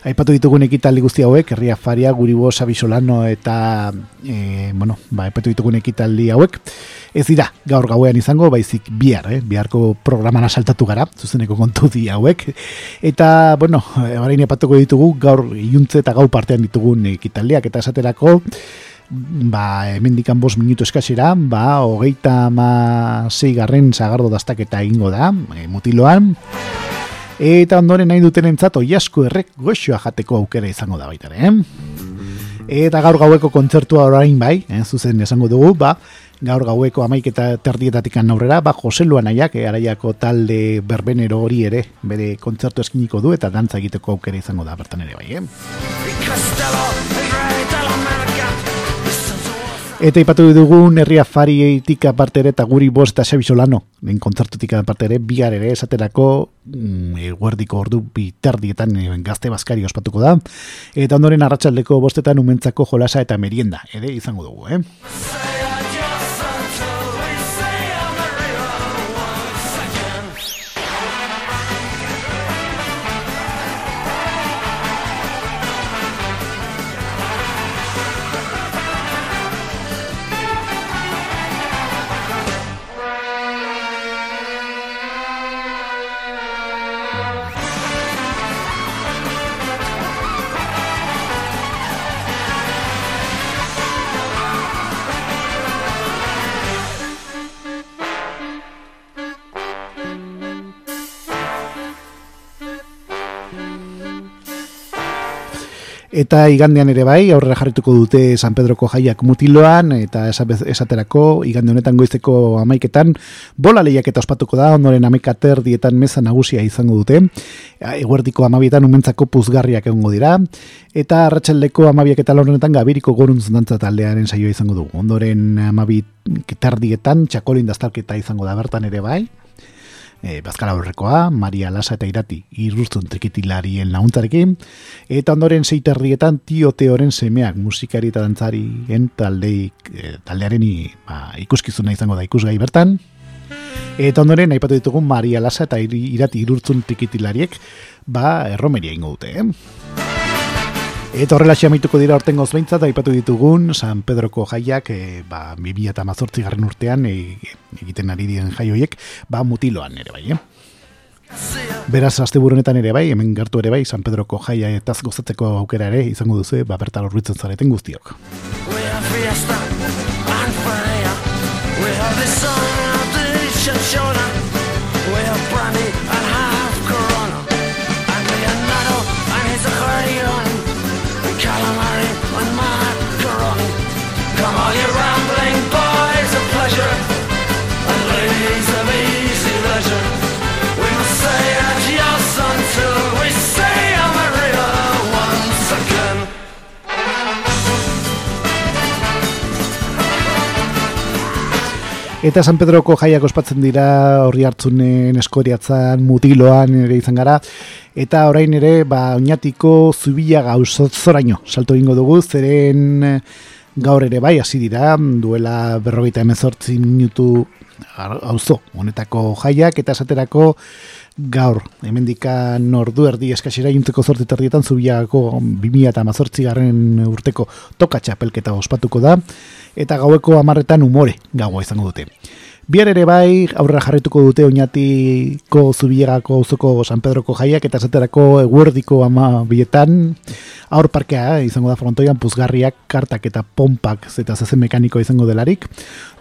Aipatu ditugun ekitaldi guzti hauek, herria faria, guribo, sabisolano eta, eh, bueno, ba, aipatu ditugun ekitaldi hauek. Ez dira, gaur gauean izango, baizik bihar, eh? biharko programan saltatu gara, zuzeneko kontu di hauek. Eta, bueno, orain aipatuko ditugu, gaur iuntze eta gau partean ditugun ekitaldiak, eta esaterako, ba, emendikan bos minutu eskasera, ba, hogeita ma garren zagardo daztaketa egingo da, e, mutiloan, eta ondoren nahi duten entzat, oiasko errek goxoa jateko aukera izango da baita, eh? Eta gaur gaueko kontzertua orain bai, eh, zuzen esango dugu, ba, gaur gaueko amaik eta terdietatik aurrera, ba, Jose Luanaiak, eh, araiako talde berbenero hori ere, bere kontzertu eskiniko du, eta dantza egiteko aukera izango da, bertan ere bai, eh? Eta ipatu dugun herria farietik aparte ere eta guri bost eta Xabi Solano, den kontzertutik aparte ere, bigar ere esaterako mm, eguerdiko ordu bitardietan e, gazte baskari ospatuko da. Eta ondoren arratsaldeko bostetan umentzako jolasa eta merienda, ere izango dugu, eh? Eta igandean ere bai, aurrera jarrituko dute San Pedroko jaiak mutiloan, eta esaterako, igande honetan goizeko amaiketan, bola lehiak eta ospatuko da, ondoren amaikater dietan meza nagusia izango dute, eguerdiko amabietan umentzako puzgarriak egongo dira, eta arratsaldeko amabiak eta laurenetan gabiriko goruntz dantza taldearen saioa izango du. Ondoren amabit tardietan, txakolin daztarketa izango da bertan ere bai, e, Bazkara horrekoa, Maria Lasa eta Irati irruztun trikitilarien laguntzarekin, eta ondoren zeiterrietan tio teoren semeak musikari eta dantzarien taldeik, e, taldearen ba, ikuskizuna izango da ikusgai bertan, Eta ondoren, aipatu ditugun Maria Lasa eta Irati irurtzun trikitilariek, ba, erromeria ingo dute, eh? Eta horrela xamituko dira orten gozbeintzat, aipatu ditugun San Pedroko jaiak, e, ba, 2000 eta mazortzi garren urtean, e, egiten ari diren jaioiek, ba, mutiloan ere bai, eh? Beraz, azte burunetan ere bai, hemen gertu ere bai, San Pedroko jaia eta gozatzeko aukera ere, izango duzu, ba, bertal horbitzen zareten guztiok. Eta San Pedroko jaiak ospatzen dira horri hartzunen eskoriatzan mutiloan ere izan gara. Eta orain ere ba oinatiko zubila gauzoraino salto egingo dugu zeren eh, gaur ere bai hasi dira duela 58 minutu auzo honetako jaiak eta esaterako gaur hemendika nordu erdi eskasera juntzeko zorte terdietan zubiako 2018 garren urteko toka txapelketa ospatuko da eta gaueko amarretan umore gaua izango dute. Biar ere bai, aurrera jarrituko dute oinatiko zubiegako uzoko San Pedroko jaiak eta zaterako eguerdiko ama bietan aur parkea eh, izango da frontoian puzgarriak, kartak eta pompak zeta zezen mekaniko izango delarik.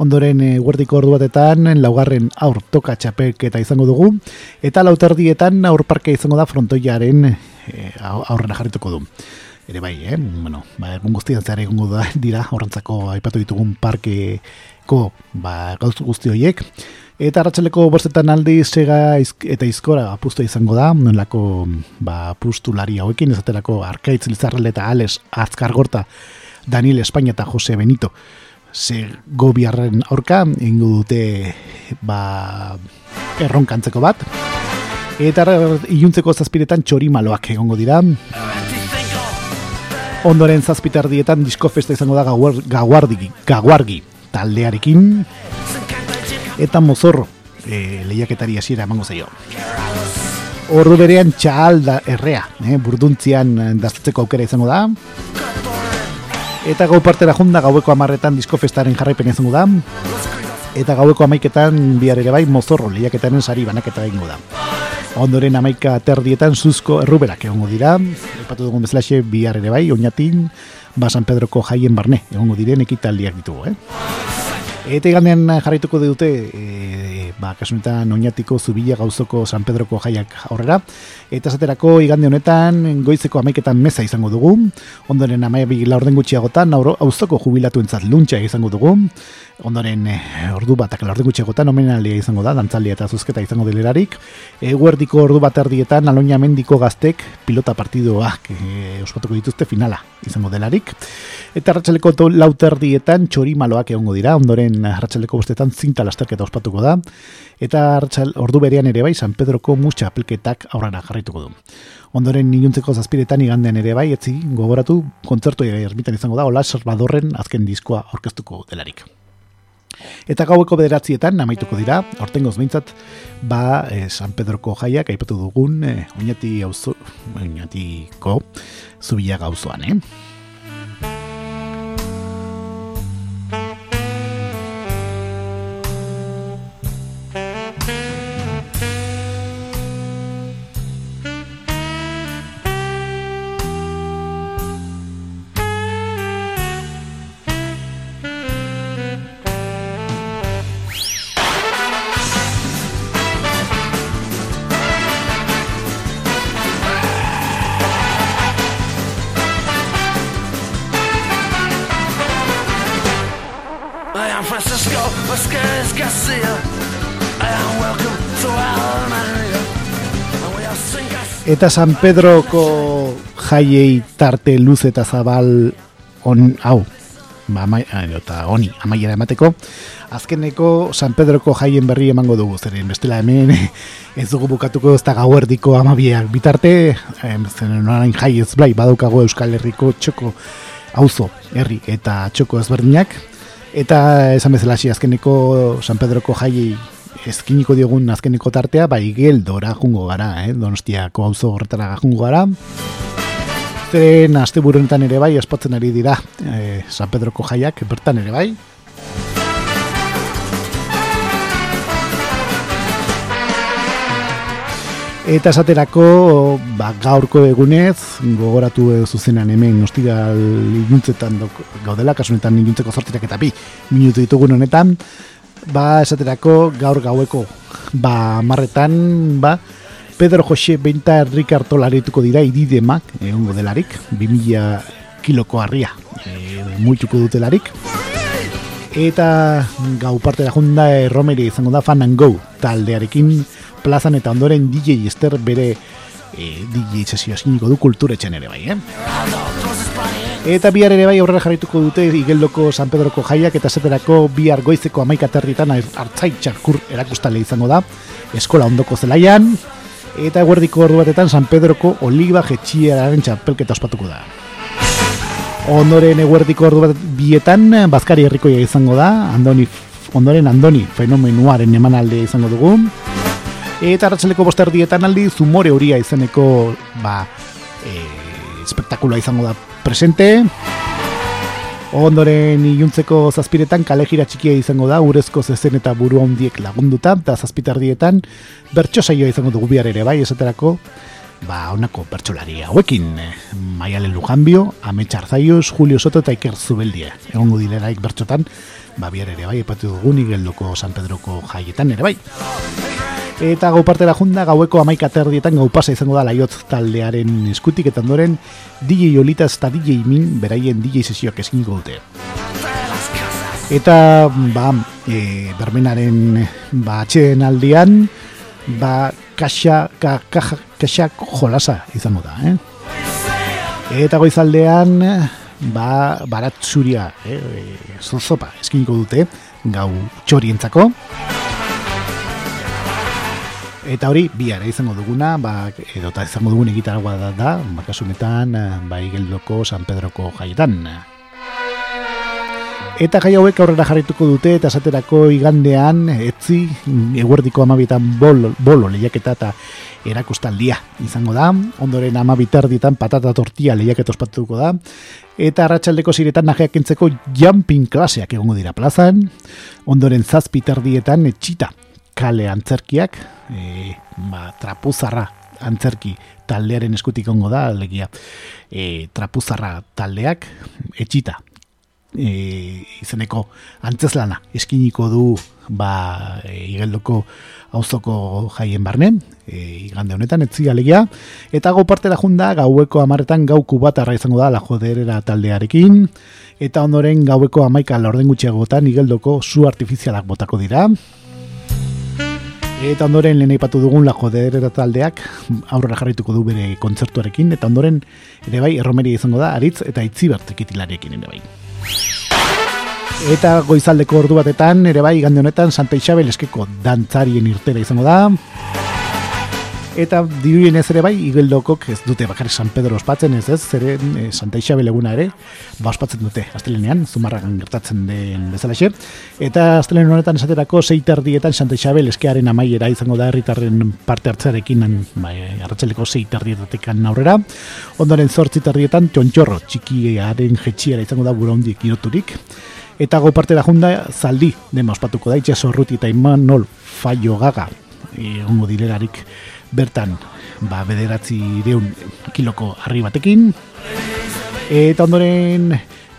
Ondoren eguerdiko ordu batetan laugarren aur toka txapek eta izango dugu eta lauterdietan aur parkea izango da frontoiaren e, aurrera jarrituko du. Ere bai, eh? bueno, ba, egun guztian zehar egongo da dira, horrentzako aipatu ditugun parke ko ba, gauz guzti horiek. Eta ratxaleko borzetan aldi sega eta izkora apustu izango da, nolako ba, apustu lari hauekin, ezaterako arkaitz lizarrele eta ales azkargorta Daniel España eta Jose Benito ze gobiarren aurka, ingo dute ba, erronkantzeko bat. Eta iluntzeko zazpiretan txori maloak egongo dira. Ondoren zazpitardietan disko festa izango da gaguardi, gaguargi taldearekin eta mozorro e, lehiaketari hasiera emango zaio. Ordu berean txal da errea, eh, burduntzian daztutzeko aukera izango da. Eta gau partera junda gaueko amarretan diskofestaren jarraipen izango da. Eta gaueko amaiketan bihar ere bai mozorro lehiaketaren sari banaketa egingo da. Ondoren amaika terdietan zuzko erruberak egongo dira. Epatu dugun bezalaxe bihar ere bai, oinatin, ba San Pedroko jaien barne, egongo diren ekitaldiak ditugu, eh? Eta igandean jarraituko dute, e, ba, kasunetan oinatiko zubila gauzoko San Pedroko jaiak aurrera. Eta zaterako igande honetan goizeko amaiketan meza izango dugu. Ondoren amaiabik laurden gutxiagotan auzoko jubilatu entzat luntxa izango dugu ondoren e, ordu batak laurden gutxegotan omenalia izango da, dantzaldia eta zuzketa izango delerarik. Eguerdiko ordu bat erdietan aloina mendiko gaztek pilota partidoak e, ospatuko dituzte finala izango delarik. Eta ratxaleko lauterdietan txori maloak egongo dira, ondoren ratxaleko bostetan zinta lasterketa ospatuko da. Eta ratxal, ordu berean ere bai, San Pedroko mutxa apelketak aurrera jarrituko du. Ondoren niluntzeko zazpiretan igandean ere bai, etzi gogoratu, kontzertu ermitan izango da, Ola Salvadorren azken diskoa orkestuko delarik. Eta gaueko bederatzietan, amaituko dira, ortengoz behintzat, ba, eh, San Pedroko jaiak, aipatu dugun, eh, oinati hauzo, oinatiko, zubila gauzoan, eh? Eta San Pedroko jaiei tarte luz eta zabal on, hau, ba, ah, eta honi, amaiera emateko, azkeneko San Pedroko jaien berri emango dugu, zeren bestela hemen ez dugu bukatuko ez da gauerdiko amabiak. Bitarte, zeren orain jai ez blai, badaukago Euskal Herriko txoko auzo herri eta txoko ezberdinak, eta esan bezala azkeneko San Pedroko jaiei ezkiniko diogun azkeneko tartea, bai geldora jungo gara, eh? donostiako auzo horretara jungo gara, Zeren aste honetan ere bai ospatzen ari dira eh, San Pedroko jaiak bertan ere bai. Eta esaterako ba, gaurko egunez, gogoratu edo zuzenan hemen ostiral iluntzetan gaudela, kasunetan iluntzeko zortirak eta bi minutu ditugun honetan, ba esaterako gaur gaueko ba marretan, ba, Pedro Jose Benta Ricardo larituko dira iridemak, egongo delarik, 2000 kiloko harria, e, multuko dutelarik. Eta gau parte da junda e, Romeri izango da Fan and Go taldearekin plazan eta ondoren DJ Ester bere e, DJ sesio du kulturetxen ere bai, eh? Eta bihar ere bai aurrera jarrituko dute igeldoko San Pedroko jaiak eta zeterako bihar goizeko amaika territan hartzai erakustale izango da eskola ondoko zelaian eta eguerdiko ordu batetan San Pedroko oliba jetxieraren txapelketa ospatuko da. Ondoren eguerdiko ordu bat bietan Bazkari herrikoia izango da, Andoni, ondoren Andoni fenomenuaren emanalde izango dugu. Eta arratsaleko boster dietan aldi Zumore horia izeneko ba, e, izango da presente. Ondoren iluntzeko zazpiretan kale jira txikia izango da, urezko zezen eta buru handiek lagunduta, eta zazpitardietan bertso saioa izango dugu bihar ere bai, esaterako, ba, honako bertsolari hauekin, Maialen Lujanbio, Ametxar Zaius, Julio Soto eta Iker Zubeldie. Egongo dileraik bertxotan, ba, bihar ere bai, epatu dugu nigeldoko San Pedroko jaietan ere bai. Eta gau partera junda, gaueko amaika terdietan gau pasa izango da laiot taldearen eskutik eta ondoren DJ Olitas eta DJ Min beraien DJ sesioak eskiniko dute. Eta ba, e, bermenaren ba, atxeen aldian, ba, kaxa, ka, kaxa, kaxa jolasa izango da, eh? Eta goizaldean, ba, baratzuria, eh, e, zozopa eskiniko dute, gau txorientzako. Eta hori, bihar izango duguna, ba, edo eta izango dugun egitaragua da, da bakasunetan, ba, igeldoko San Pedroko jaietan. Eta gai hauek aurrera jarrituko dute, eta esaterako igandean, etzi, eguerdiko amabietan bolo, bolo lehiaketa eta erakustaldia izango da. Ondoren amabitardietan patata tortia lehiaketa ospatuko da. Eta arratsaldeko ziretan najeak entzeko jumping klaseak egongo dira plazan. Ondoren zazpitardietan etxita kale antzerkiak, e, ba, trapuzarra antzerki taldearen eskutik ongo da, alegia e, trapuzarra taldeak, etxita, e, izeneko antzezlana eskiniko du ba, e, igeldoko auzoko jaien barne, e, igande honetan, etzi alegia, eta gau parte da junda, gaueko amaretan gauku bat arra izango da, la joderera taldearekin, eta ondoren gaueko amaika laurden gutxiagotan igeldoko zu artifizialak botako dira, Eta ondoren lehen aipatu dugun la joderera taldeak aurrera jarrituko du bere kontzertuarekin. Eta ondoren ere bai erromeria izango da aritz eta itzibert ekitilarekin ere bai. Eta goizaldeko ordu batetan ere bai gande honetan Santa Isabel eskeko dantzarien irtera izango da. Eta diruen ez ere bai, igeldokok ez dute bakarrik San Pedro ospatzen ez ez, zeren e, Santa Isabel eguna ere, ba ospatzen dute, astelenean, zumarragan gertatzen den bezalaxe. Eta astelenen honetan esaterako seiterdietan Santa Isabel eskearen amaiera izango da herritarren parte hartzarekin ba, arratxaleko seiterdietatik aurrera. Ondoren zortziterdietan txontxorro txikiaren jetxiera izango da bura hondik iroturik. Eta go parte da junda zaldi, dema ospatuko da, itxaso ruti eta imanol faio gaga, egongo dilerarik bertan ba, bederatzi deun kiloko harri batekin eta ondoren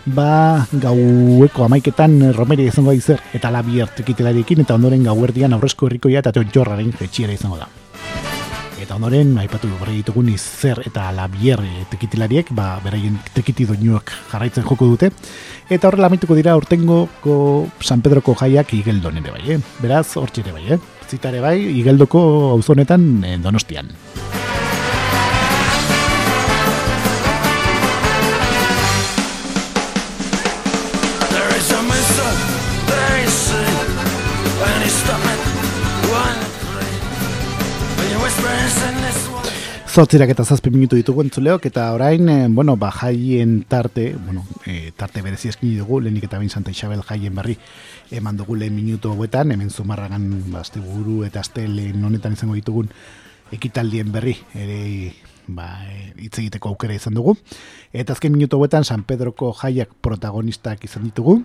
ba, gaueko amaiketan romeria izango da izer eta labi hartekitelariekin eta ondoren gauerdian aurrezko herrikoia eta jorraren fetxiera izango da Eta ondoren, aipatu berri ditugun izer eta labier tekitilariek, ba, beraien tekiti doinuak jarraitzen joko dute. Eta horrela amituko dira urtengo San Pedroko jaiak igeldon ere bai, eh? Beraz, hortxe ere bai, eh? Zita ere bai, igeldoko auzonetan eh, donostian. Zortzirak eta zazpi minutu ditugu entzuleok, eta orain, eh, bueno, ba, jaien tarte, bueno, eh, tarte berezi eskini dugu, lehenik eta bain Santa Isabel jaien berri eman dugu lehen minutu hauetan, hemen zumarragan, ba, azte buru eta azte lehen honetan izango ditugun ekitaldien berri, ere, ba, eh, hitz egiteko aukera izan dugu. Eta azken minutu hauetan San Pedroko jaiak protagonistak izan ditugu.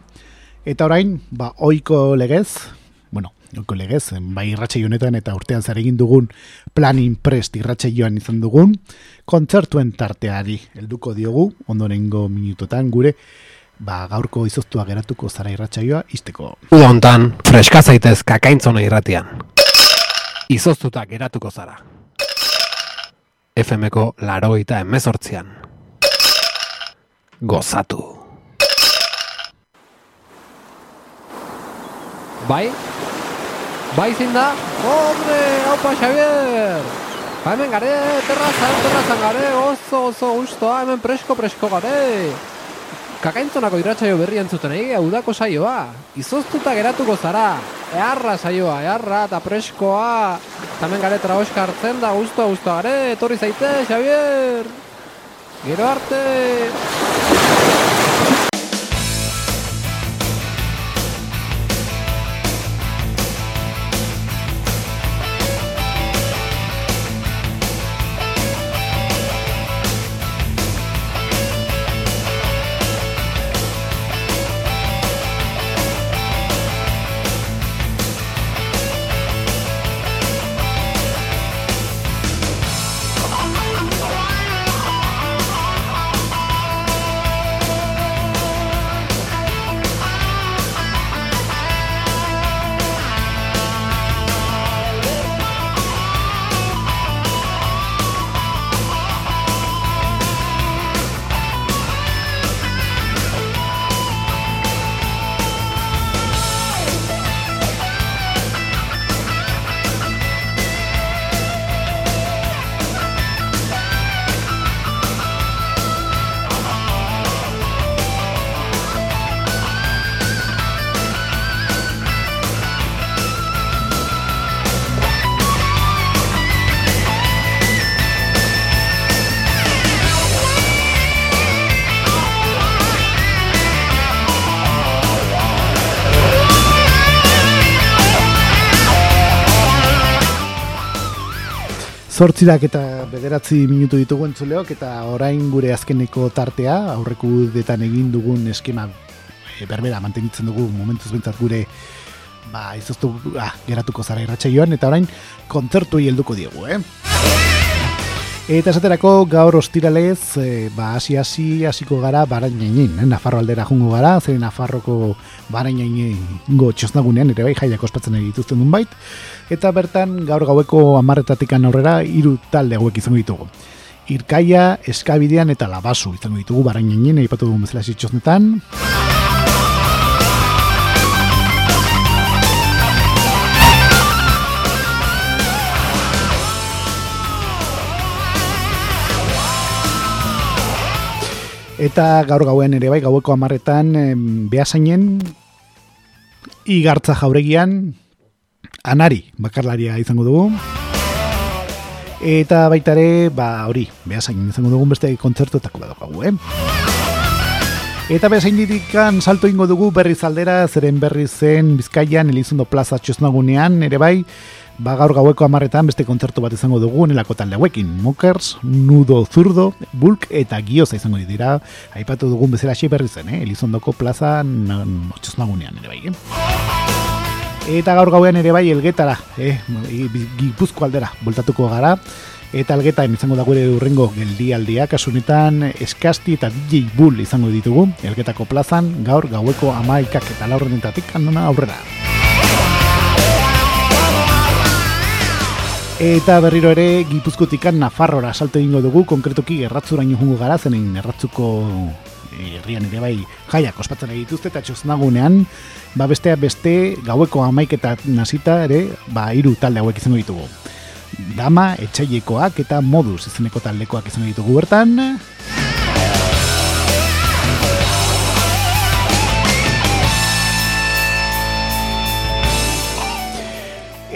Eta orain, ba, oiko legez, bueno, oiko legez, bai irratxei honetan eta urtean zer egin dugun plan imprest irratxei joan izan dugun, kontzertuen tarteari helduko diogu, ondorengo minutotan gure, ba, gaurko izoztua geratuko zara irratsaioa izteko. Uda hontan, freska zaitez kakaintzona irratian. Izoztuta geratuko zara. FMko laroita emezortzian. Gozatu. Bai? Bai da? Hombre, haupa Xavier! Ba hemen gare, terrazan, terrazan gare, oso, oso gustoa, hemen presko-presko gare! Kakaintzonako irratsaio berri entzuten egi udako saioa. Izoztuta geratuko zara. Eharra saioa, eharra eta preskoa. Tamen gare traoska hartzen da guztua guztua gare. Etorri zaite, Xavier. Gero arte. Zortzirak eta bederatzi minutu ditugu entzuleok eta orain gure azkeneko tartea, aurreku detan egin dugun eskema e, berbera mantenitzen dugu momentuz bintzat gure ba, izoztu ah, geratuko zara irratsaioan eta orain kontzertu helduko diegu, eh? Eta esaterako gaur ostiralez, e, ba, hasi hasi hasiko gara barainainin, eh? Nafarro aldera jungo gara, zer Nafarroko barainaingo txosnagunean, ere bai jaiak ospatzen ari dituzten duen bait, eta bertan gaur gaueko amarretatik aurrera hiru talde hauek izango ditugu. Irkaia, Eskabidean eta Labasu izango ditugu barainainin, aipatu dugun bezala txosnetan. Eta gaur gauen ere bai, gaueko amarretan behasainen igartza jauregian anari bakarlaria izango dugu. Eta baita ere, ba hori, behasainen izango dugun beste kontzertuetako bat dugu, eh? Eta behasain ditikan salto ingo dugu berriz aldera, zeren berri zen Bizkaian, Elizondo Plaza txosnagunean, ere bai, ba gaur gaueko amarretan beste kontzertu bat izango dugu nelako talde hauekin. Mokers, Nudo Zurdo, Bulk eta Gioza izango dira. Aipatu dugun bezala xe berri zen, eh? Elizondoko plaza txosnagunean ere bai. Eh? Eta gaur gauean ere bai elgetara, eh? Gipuzko aldera, voltatuko gara. Eta algeta izango da gure urrengo geldialdia, kasunetan eskasti eta DJ Bull izango ditugu, elgetako plazan, gaur gaueko amaikak eta laurrenetatik handona aurrera. Eta berriro ere Gipuzkotikan Nafarrora salto egingo dugu, konkretoki erratzuraino jungo gara, zenen erratzuko herrian ere bai jaiak ospatzen dituzte eta txosnagunean, ba bestea beste gaueko amaiketa nazita ere, ba hiru talde hauek izango ditugu. Dama, etxailekoak eta moduz izeneko taldekoak izango ditugu bertan.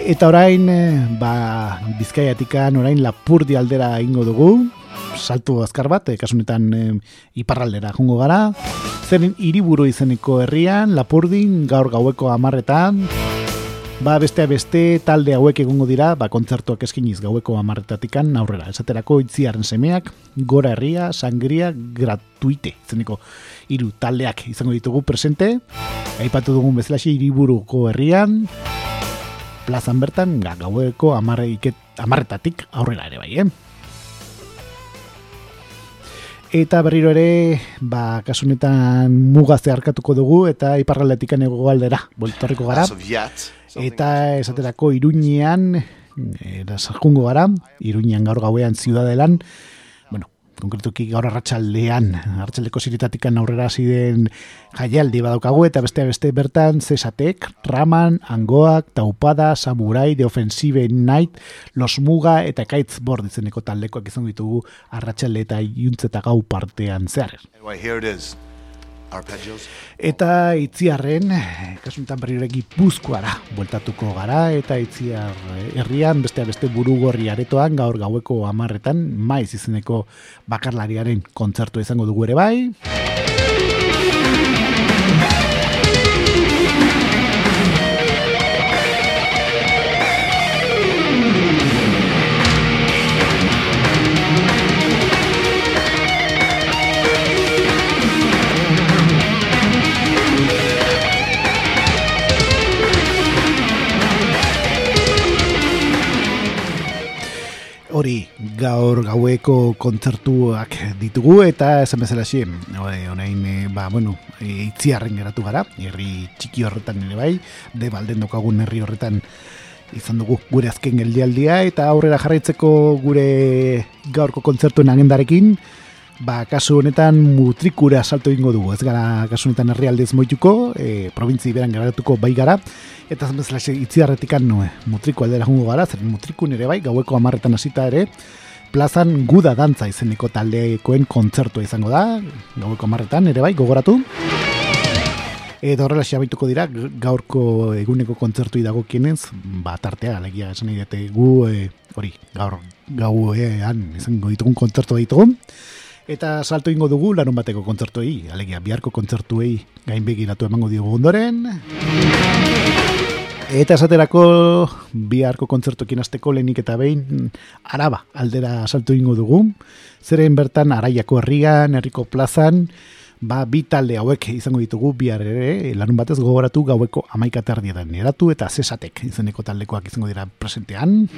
Eta orain, eh, ba, bizkaiatikan orain lapurdi aldera ingo dugu, saltu azkar bat, eh, kasunetan eh, iparraldera jungo gara. Zeren hiriburu izeneko herrian, lapurdin, gaur gaueko amarretan, ba, beste beste talde hauek egongo dira, ba, kontzertuak eskiniz gaueko amarretatikan aurrera. Esaterako itziaren semeak, gora herria, sangria, gratuite, izeneko hiru taldeak izango ditugu presente. Aipatu dugun bezalaxe hiriburuko herrian, plazan bertan ga, gaueko amarretatik aurrera ere bai, eh? Eta berriro ere, ba, kasunetan mugazte harkatuko dugu eta iparraldetik ego galdera, boltorriko gara. Eta esaterako iruñean, erazarkungo gara, iruñean gaur gauean ziudadelan, konkretuki gaur arratsaldean arratsaldeko siritatikan aurrera hasi den jaialdi badaukagu eta beste beste bertan Cesatek, Raman, Angoak, Taupada, Samurai, The Offensive Night, Los Muga eta Kitesboard izeneko taldekoak izan ditugu arratsalde eta iuntzeta gau partean zehar. Eta itziarren, kasuntan berri gipuzkoara bueltatuko gara, eta itziar herrian, beste beste burugorri aretoan, gaur gaueko amarretan, maiz izeneko bakarlariaren kontzertu izango dugu ere bai. Hori gaur gaueko kontzertuak ditugu eta esan bezala xe, honein, e, ba, bueno, itziarren geratu gara, herri txiki horretan ere bai, de balden dokagun herri horretan izan dugu gure azken geldialdia eta aurrera jarraitzeko gure gaurko kontzertuen agendarekin, ba, kasu honetan mutrikura salto ingo dugu, ez gara kasu honetan herrialdez moituko, e, provintzi beran garatuko bai gara, Eta bezala itziarretikan noe, mutriko aldera jungo gara, zer mutrikun ere bai, gaueko amarretan hasita ere, plazan guda dantza izeneko taldekoen kontzertua izango da, gaueko amarretan ere bai, gogoratu. Eta horrela xabituko dira, gaurko eguneko kontzertu idago kienez, bat artea, alegia esan idete gu, e, hori, gaur gauean izango ditugun kontzertu ditugu. Eta salto ingo dugu larun bateko kontzertuei, alegia biharko kontzertuei gain begiratu emango diogu ondoren. Eta esaterako biharko kontzertuekin azteko lehenik eta behin araba aldera salto ingo dugu. Zeren bertan araiako herrian, herriko plazan, ba, bi talde hauek izango ditugu bihar ere, larun batez gogoratu gaueko amaikaterdietan eratu eta zesatek izeneko taldekoak izango dira presentean.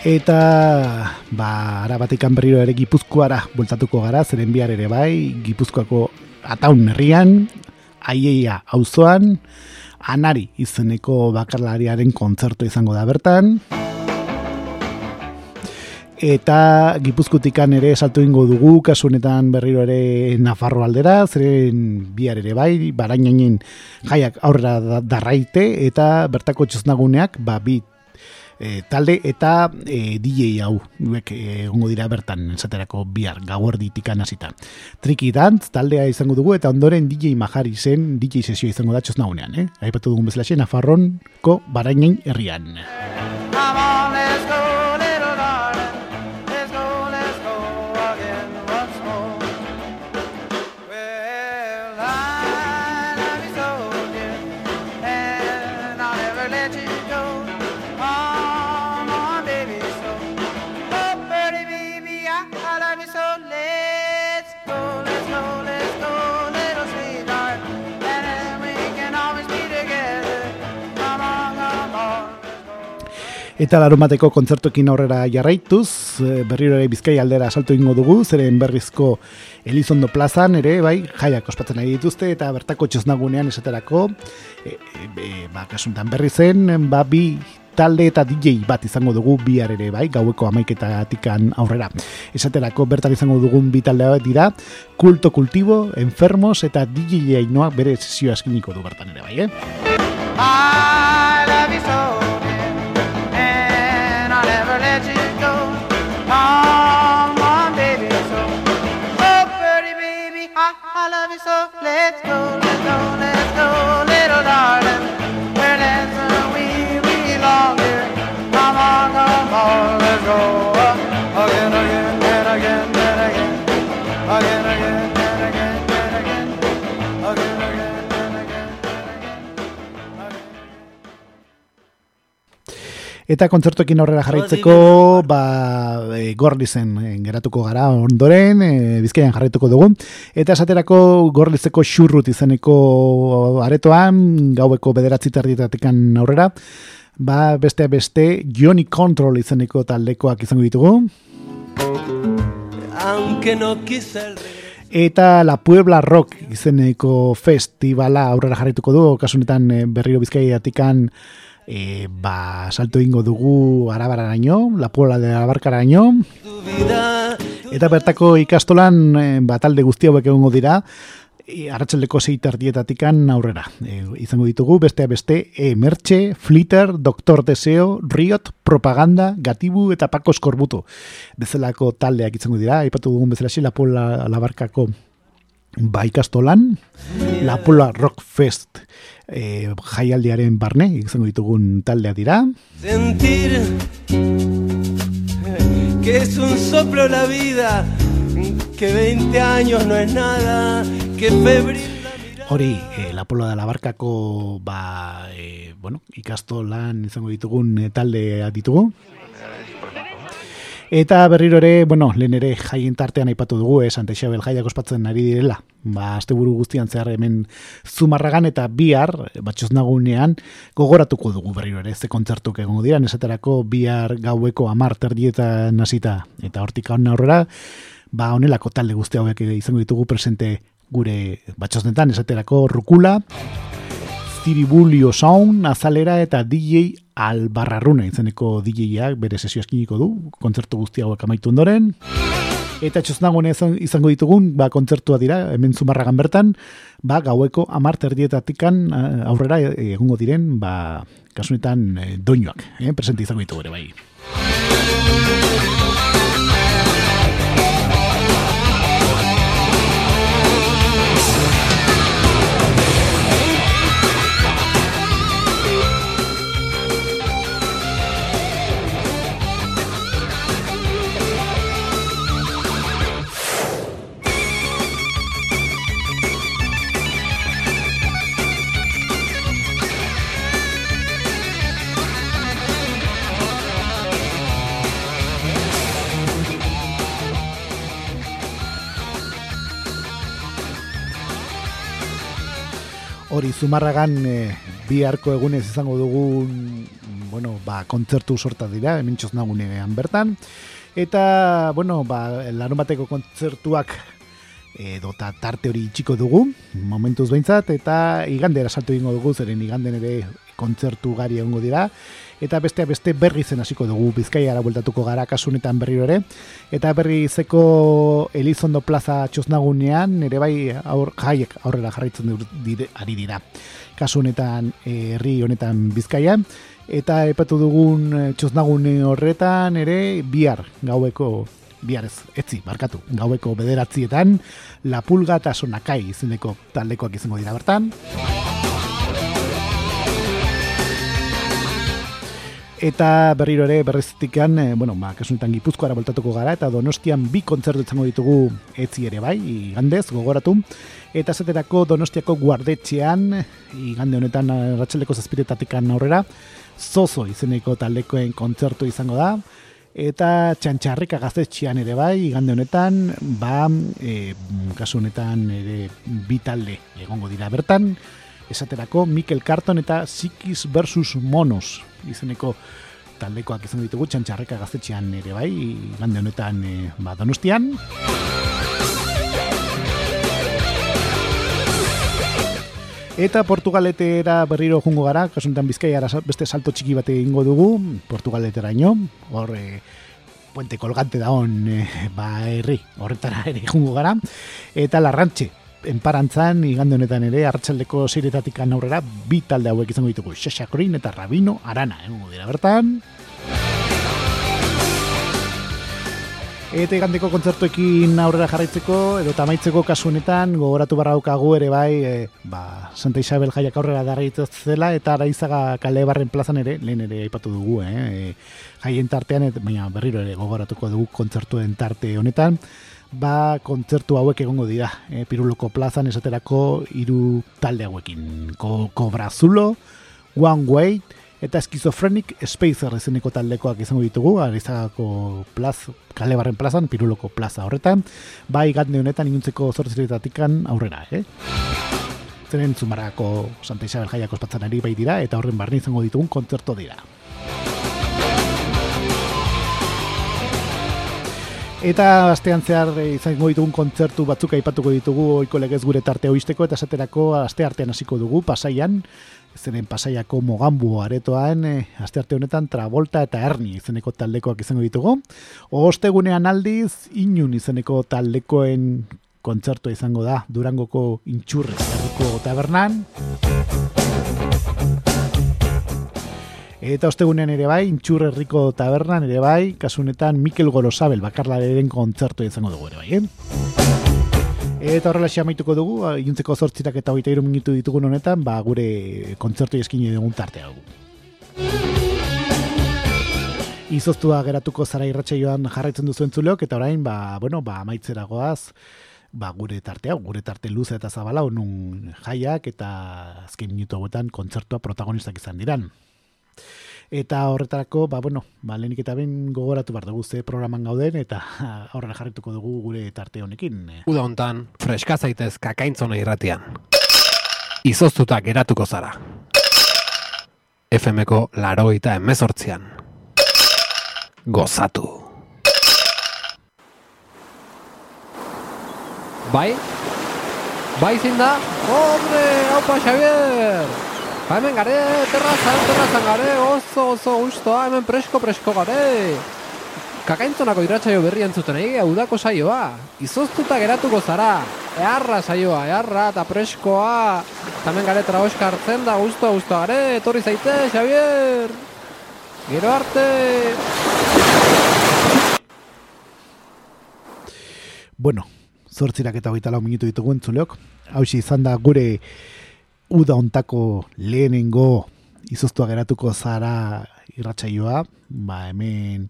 Eta ba, ara batikan berriro ere gipuzkoara bultatuko gara, zeren bihar ere bai, gipuzkoako ataun herrian, aieia auzoan, anari izeneko bakarlariaren kontzertu izango da bertan. Eta gipuzkutikan ere saltu ingo dugu, kasunetan berriro ere Nafarro aldera, zeren bihar ere bai, barainainen jaiak aurrera darraite, eta bertako txosnaguneak, ba, bit e, talde eta e, DJ hau duek egongo dira bertan esaterako bihar gauerditik hasita. Triki Dance taldea izango dugu eta ondoren DJ Mahari zen DJ sesio izango da txosnaunean, eh? Aipatu dugun bezala Nafarronko barainen herrian. Eta larumateko kontzertuekin aurrera jarraituz, eh, berriro ere bizkai aldera salto ingo dugu, zeren berrizko Elizondo plazan ere, bai, jaiak ospatzen ari dituzte, eta bertako txosnagunean esaterako, e, e, ba, kasuntan berri zen, ba, bi talde eta DJ bat izango dugu bihar ere bai, gaueko amaiketatikan aurrera. Esaterako bertan izango dugun bi talde bat dira, kulto kultibo, enfermos eta DJ jainoak bere sesioa eskiniko du bertan ere bai, eh? Eta kontzertuekin aurrera jarraitzeko, ba, e, gorlizen e, geratuko gara ondoren, e, bizkaian jarraituko dugu. Eta esaterako gorlizeko xurrut izeneko aretoan, gaueko bederatzi terditatekan aurrera, ba, beste beste Johnny Control izeneko taldekoak izango ditugu. Aunque no quise. Eta La Puebla Rock izeneko festivala aurrera jarraituko du, kasunetan e, berriro bizkaiatikan e, ba, salto ingo dugu arabararaino, La Puebla de vida, Eta bertako ikastolan e, ba, talde guzti hauek egongo dira, e, arratsaldeko sei terdietatikan aurrera. E, izango ditugu beste beste e, Merche, Flitter, Doctor Deseo, Riot, Propaganda, Gatibu eta Paco Eskorbuto. Bezalako taldeak izango dira, aipatu dugun bezala La Puebla Labarkako ba ikastolan, La Puebla Rock Fest e, jaialdiaren barne, izango ditugun taldeak dira. sentir que es un soplo la vida, que 20 años no es nada, que febril. Hori, e, Lapola da Labarkako ba, e, bueno, ikastolan izango ditugun e, taldeak ditugu. Eta berriro ere, bueno, lehen ere jaien tartean aipatu dugu, eh, Santa Isabel jaiak ospatzen ari direla. Ba, asteburu guztian zehar hemen zumarragan eta bihar, batxoz nagunean, gogoratuko dugu berriro ere, ze kontzertuk egongo dira, esaterako bihar gaueko amar terdietan hasita eta hortik aurrera, ba, honelako talde guzti hauek izango ditugu presente gure batxoznetan, esaterako Rukula, Ziribulio Sound, Azalera eta DJ Albarrarruna izeneko DJ-ak bere sesio eskiniko du, kontzertu guzti hauek amaitu ondoren. Eta txosnagune izango ditugun, ba, kontzertua dira, hemen zumarragan bertan, ba, gaueko amar terdietatikan eh, aurrera egongo diren, ba, kasunetan eh, doinoak, eh, presente izango ditugu ere, bai. Hori, zumarragan e, bi harko egunez izango dugun, bueno, ba, kontzertu sorta dira, hemen txosnagunean bertan. Eta, bueno, ba, larun bateko kontzertuak edo ta tarte hori itxiko dugu, momentuz behintzat, eta igandera salto egingo dugu, zeren iganden ere kontzertu gari egongo dira, eta beste beste berri zen hasiko dugu bizkaiara bueltatuko gara kasunetan berriro ere, eta berri izeko Elizondo Plaza txosnagunean, ere bai aur, jaiek aurrera jarraitzen dire, ari dira. Kasu honetan eh, herri honetan bizkaia, eta epatu dugun eh, txosnagune horretan ere bihar gaueko bihar ez, etzi, barkatu, gaueko bederatzietan, La Pulga eta Sonakai izeneko taldekoak izango dira bertan. Eta berriro ere berreztikan, e, bueno, ba, kasunetan gipuzkoara voltatuko gara, eta donostian bi kontzertu izango ditugu etzi ere bai, igandez, gogoratu. Eta zaterako donostiako guardetxean, igande honetan eh, ratxeleko zazpiretatikan aurrera, zozo izeneko taldekoen kontzertu izango da, eta txantxarrika gaztetxean ere bai, igande honetan, ba, e, kasu honetan ere bi talde egongo dira bertan, esaterako Mikel Carton eta Sikis versus Monos izeneko taldekoak izan ditugu txantxarreka gaztetxean ere bai, gande honetan e, ba, donostian. Eta Portugaletera berriro jungo gara, kasuntan bizkaiara beste salto txiki bate egingo dugu, Portugaletera ino, hor e, puente kolgante da hon, e, ba, herri, horretara ere jungo gara, eta larrantxe, enparantzan, igande honetan ere, hartxaldeko zeiretatik aurrera, bi talde hauek izango ditugu, Shasha Green eta Rabino Arana, eh, dira bertan. Eta igandeko kontzertuekin aurrera jarraitzeko, edo tamaitzeko kasu honetan, gogoratu barra daukagu ere bai, e, ba, Santa Isabel jaiak aurrera darraituz zela, eta araizaga kale barren plazan ere, lehen ere aipatu dugu, eh? E, jaien tartean, et, baina berriro ere gogoratuko dugu kontzertuen tarte honetan, ba, kontzertu hauek egongo dira, e, Piruloko plazan esaterako hiru talde hauekin, Ko, Kobrazulo, One Way, eta Schizophrenic Spacer izeneko taldekoak izango ditugu, Arizagako plaz, kale barren plazan, Piruloko plaza horretan, bai gande honetan inuntzeko zortziretatikan aurrera, eh? Zeren zumarrako Santa Isabel jaiak ospatzen ari bai dira, eta horren barri izango ditugun kontzerto dira. Eta astean zehar eh, izango ditugun kontzertu batzuk aipatuko ditugu oiko legez gure tarte hoisteko eta esaterako aste artean hasiko dugu pasaian zenen pasaiako mogambu aretoan e, aste arte honetan Travolta eta Erni izeneko taldekoak izango ditugu. Ostegunean aldiz inun izeneko taldekoen kontzertu izango da Durangoko intxurre zerriko tabernan. Eta ostegunean ere bai, intxurre herriko tabernan ere bai, kasunetan Mikel Gorosabel bakarlaren kontzertu izango dugu ere bai, eh? Eta horrela amaituko dugu, iluntzeko zortzirak eta hogeita iru minutu ditugun honetan, ba, gure kontzertu eskini dugun tartea dugu. Izoztua geratuko zara irratsaioan jarraitzen duzu entzuleok, eta orain, ba, bueno, ba, amaitzera goaz, ba, gure tartea, gure tarte luze eta zabala, onun jaiak eta azken minutu hauetan kontzertua protagonistak izan diran. Eta horretarako, ba, bueno, ba, lehenik eta ben gogoratu behar dugu ze programan gauden, eta horrela jarrituko dugu gure tarte honekin. Uda hontan, freska zaitez kakaintzona irratian. Izoztuta geratuko zara. FMko laroita emezortzian. Gozatu. Bai? Bai zein da? Hombre, haupa Xavier! Hemen gare, terrazan, terrazan gare, oso, oso gustoa, hemen presko, presko gare. Kakaintzonako iratsaio berri entzuten egi, udako saioa. Izoztuta geratuko zara. Earra saioa, earra eta preskoa. Tamen gare traoska hartzen da, gustoa, gustoa gare. Etorri zaite, Xavier. Gero arte. Bueno, zortzirak eta hogeita lau minutu ditugu entzuleok. Hau izan da gure uda ontako lehenengo izoztua geratuko zara irratsaioa, ba hemen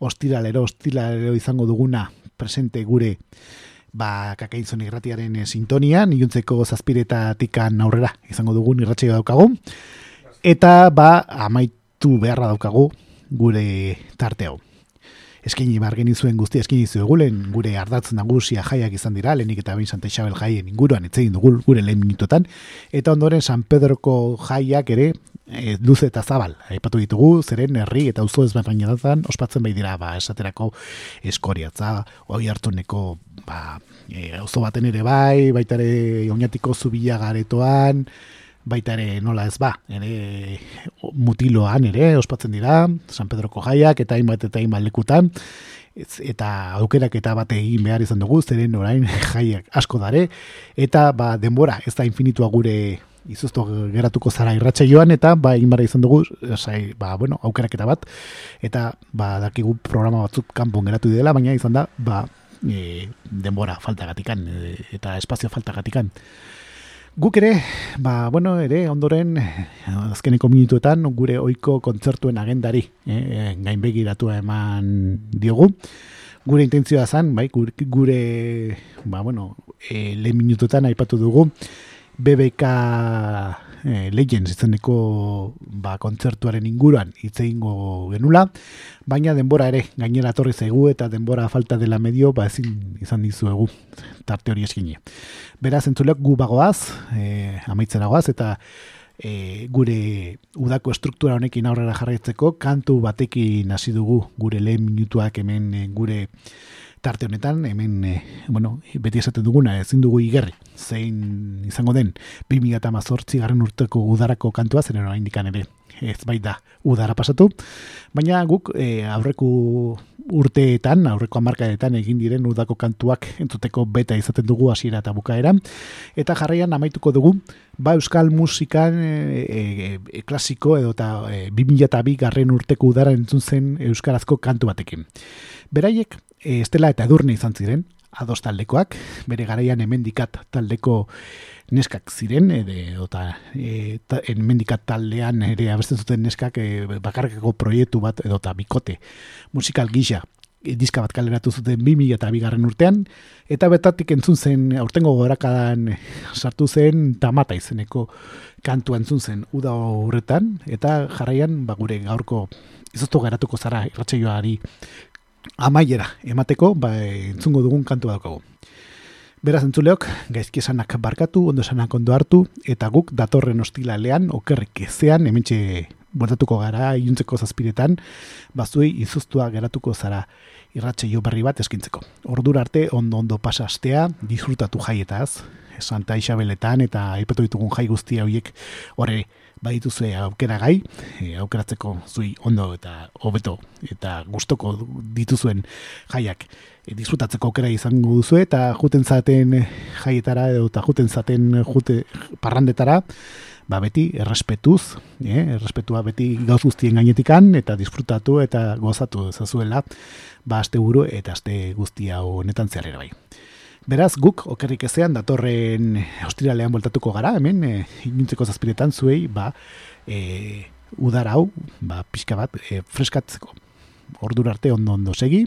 ostiralero, ostiralero izango duguna presente gure ba kakainzon irratiaren e, sintonian, iluntzeko zazpiretatik aurrera izango dugun irratsaio daukagu. Eta ba amaitu beharra daukagu gure tarte hau eskaini bargen zuen guzti eskaini zuegulen gure ardatz nagusia jaiak izan dira, lehenik eta bain Santa Isabel jaien inguruan etzegin dugu gure lehen minutotan, eta ondoren San Pedroko jaiak ere e, luze eta zabal, aipatu ditugu, zeren herri eta auzo ezberdin ospatzen bai dira, ba, esaterako eskoriatza, oi hartuneko, ba, e, auzo baten ere bai, baita ere oinatiko zubila garetoan, baita ere nola ez ba, ere mutiloan ere ospatzen dira, San Pedroko jaiak eta hainbat eta hainbat lekutan, eta aukerak eta bate egin behar izan dugu, zeren orain jaiak asko dare, eta ba, denbora ez da infinitua gure izuztu geratuko zara irratxe joan, eta ba, egin izan dugu, esai, ba, bueno, aukerak eta bat, eta ba, dakigu programa batzuk kanpon geratu dela, baina izan da, ba, e, denbora faltagatikan, e, eta espazio faltagatikan. Guk ere, ba, bueno, ere, ondoren, azkeneko minutuetan, gure oiko kontzertuen agendari, eh, gainbegiratu eman diogu. Gure intentzioa zen, bai, gure, ba, bueno, e, lehen minutuetan aipatu dugu, BBK e, Legends izeneko ba, kontzertuaren inguruan hitz egingo genula, baina denbora ere gainera torri zaigu eta denbora falta dela medio ba ezin izan dizuegu tarte hori eskini. Beraz entzulek gu bagoaz, e, amaitzera goaz, eta e, gure udako estruktura honekin aurrera jarraitzeko kantu batekin hasi dugu gure lehen minutuak hemen gure tarte honetan, hemen, e, bueno, beti esaten duguna, ezin dugu igerri, zein izango den, 2018 garren urteko udarako kantua, zeren orain dikan ere, ez bai da, udara pasatu, baina guk e, aurreko urteetan, aurreko amarkaetan egin diren udako kantuak entzuteko beta izaten dugu hasiera eta bukaera, eta jarraian amaituko dugu, ba euskal musikan e, e, e, klasiko edo eta e, 2002 garren urteko udara entzun zen euskarazko kantu batekin. Beraiek, e, Estela eta Edurne izan ziren, ados taldekoak, bere garaian hemendikat taldeko neskak ziren, ede, ota, e, ta, hemendikat taldean ere abesten zuten neskak e, bakarkako proiektu bat edo eta bikote musikal gisa e, diska bat kaleratu zuten 2000 eta bigarren urtean, eta betatik entzun zen, aurtengo gorakadan sartu zen tamata izeneko kantua entzun zen uda horretan, eta jarraian ba, gure gaurko izoztu geratuko zara irratxeioari amaiera emateko, ba, entzungo dugun kantua daukagu. Beraz entzuleok, gaizki esanak barkatu, ondo esanak ondo hartu, eta guk datorren ostilalean, okerrik ezean, hementxe bortatuko gara, iuntzeko zazpiretan, bazuei izuztua geratuko zara irratxe jo berri bat eskintzeko. Ordura arte, ondo ondo pasastea, disfrutatu jaietaz, Santa Isabeletan, eta aipatu ditugun jai guztia horiek, horre, badituzue aukera gai, e, aukeratzeko zui ondo eta hobeto eta gustoko dituzuen jaiak e, disfrutatzeko aukera izango duzu eta juten zaten jaietara edo eta juten zaten jute parrandetara, ba beti errespetuz, e, errespetua beti gauz guztien gainetikan eta disfrutatu eta gozatu zazuela, ba aste buru eta aste guztia honetan zeharera bai. Beraz, guk okerrik ezean datorren ostiralean voltatuko gara, hemen, e, inuntzeko zazpiretan zuei, ba, e, udar hau, ba, pixka bat, e, freskatzeko. Ordur arte ondo ondo segi,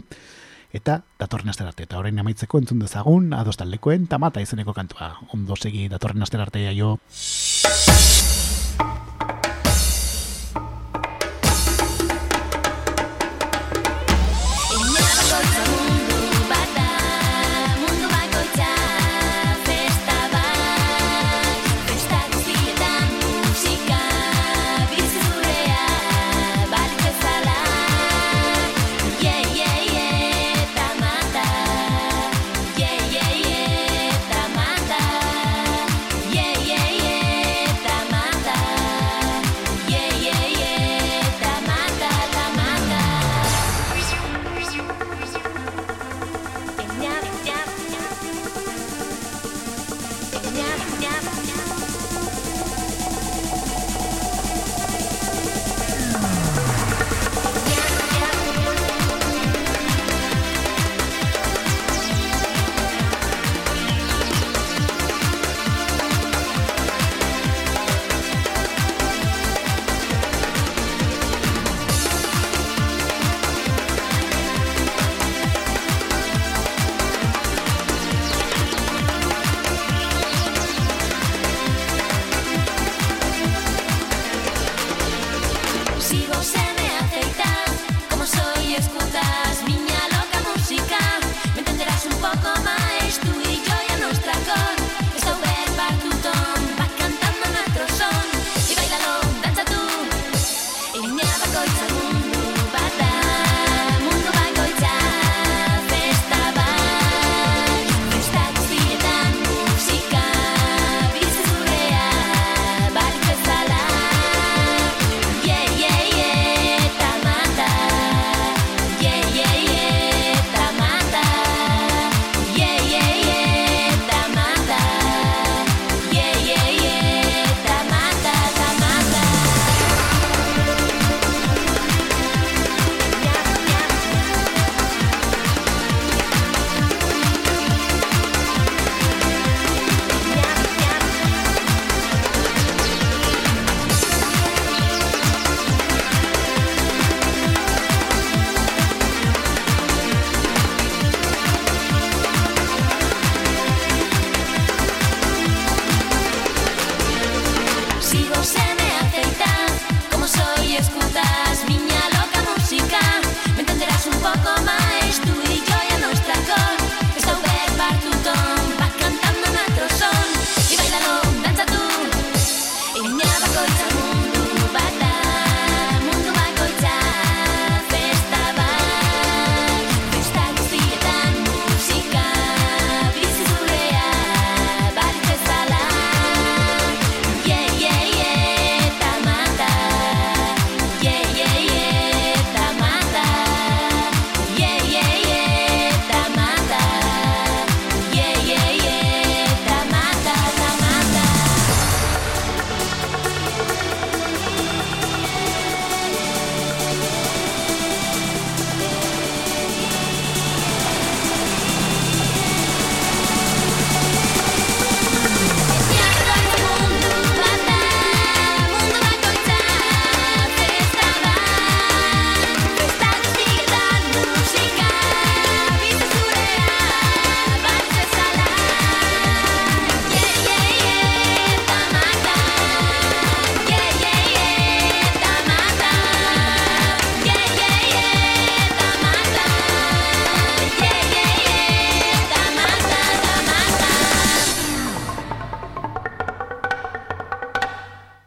eta datorren aster arte. Eta orain amaitzeko entzun dezagun, adostaldekoen, tamata izeneko kantua. Ondo segi datorren aster arte, jo.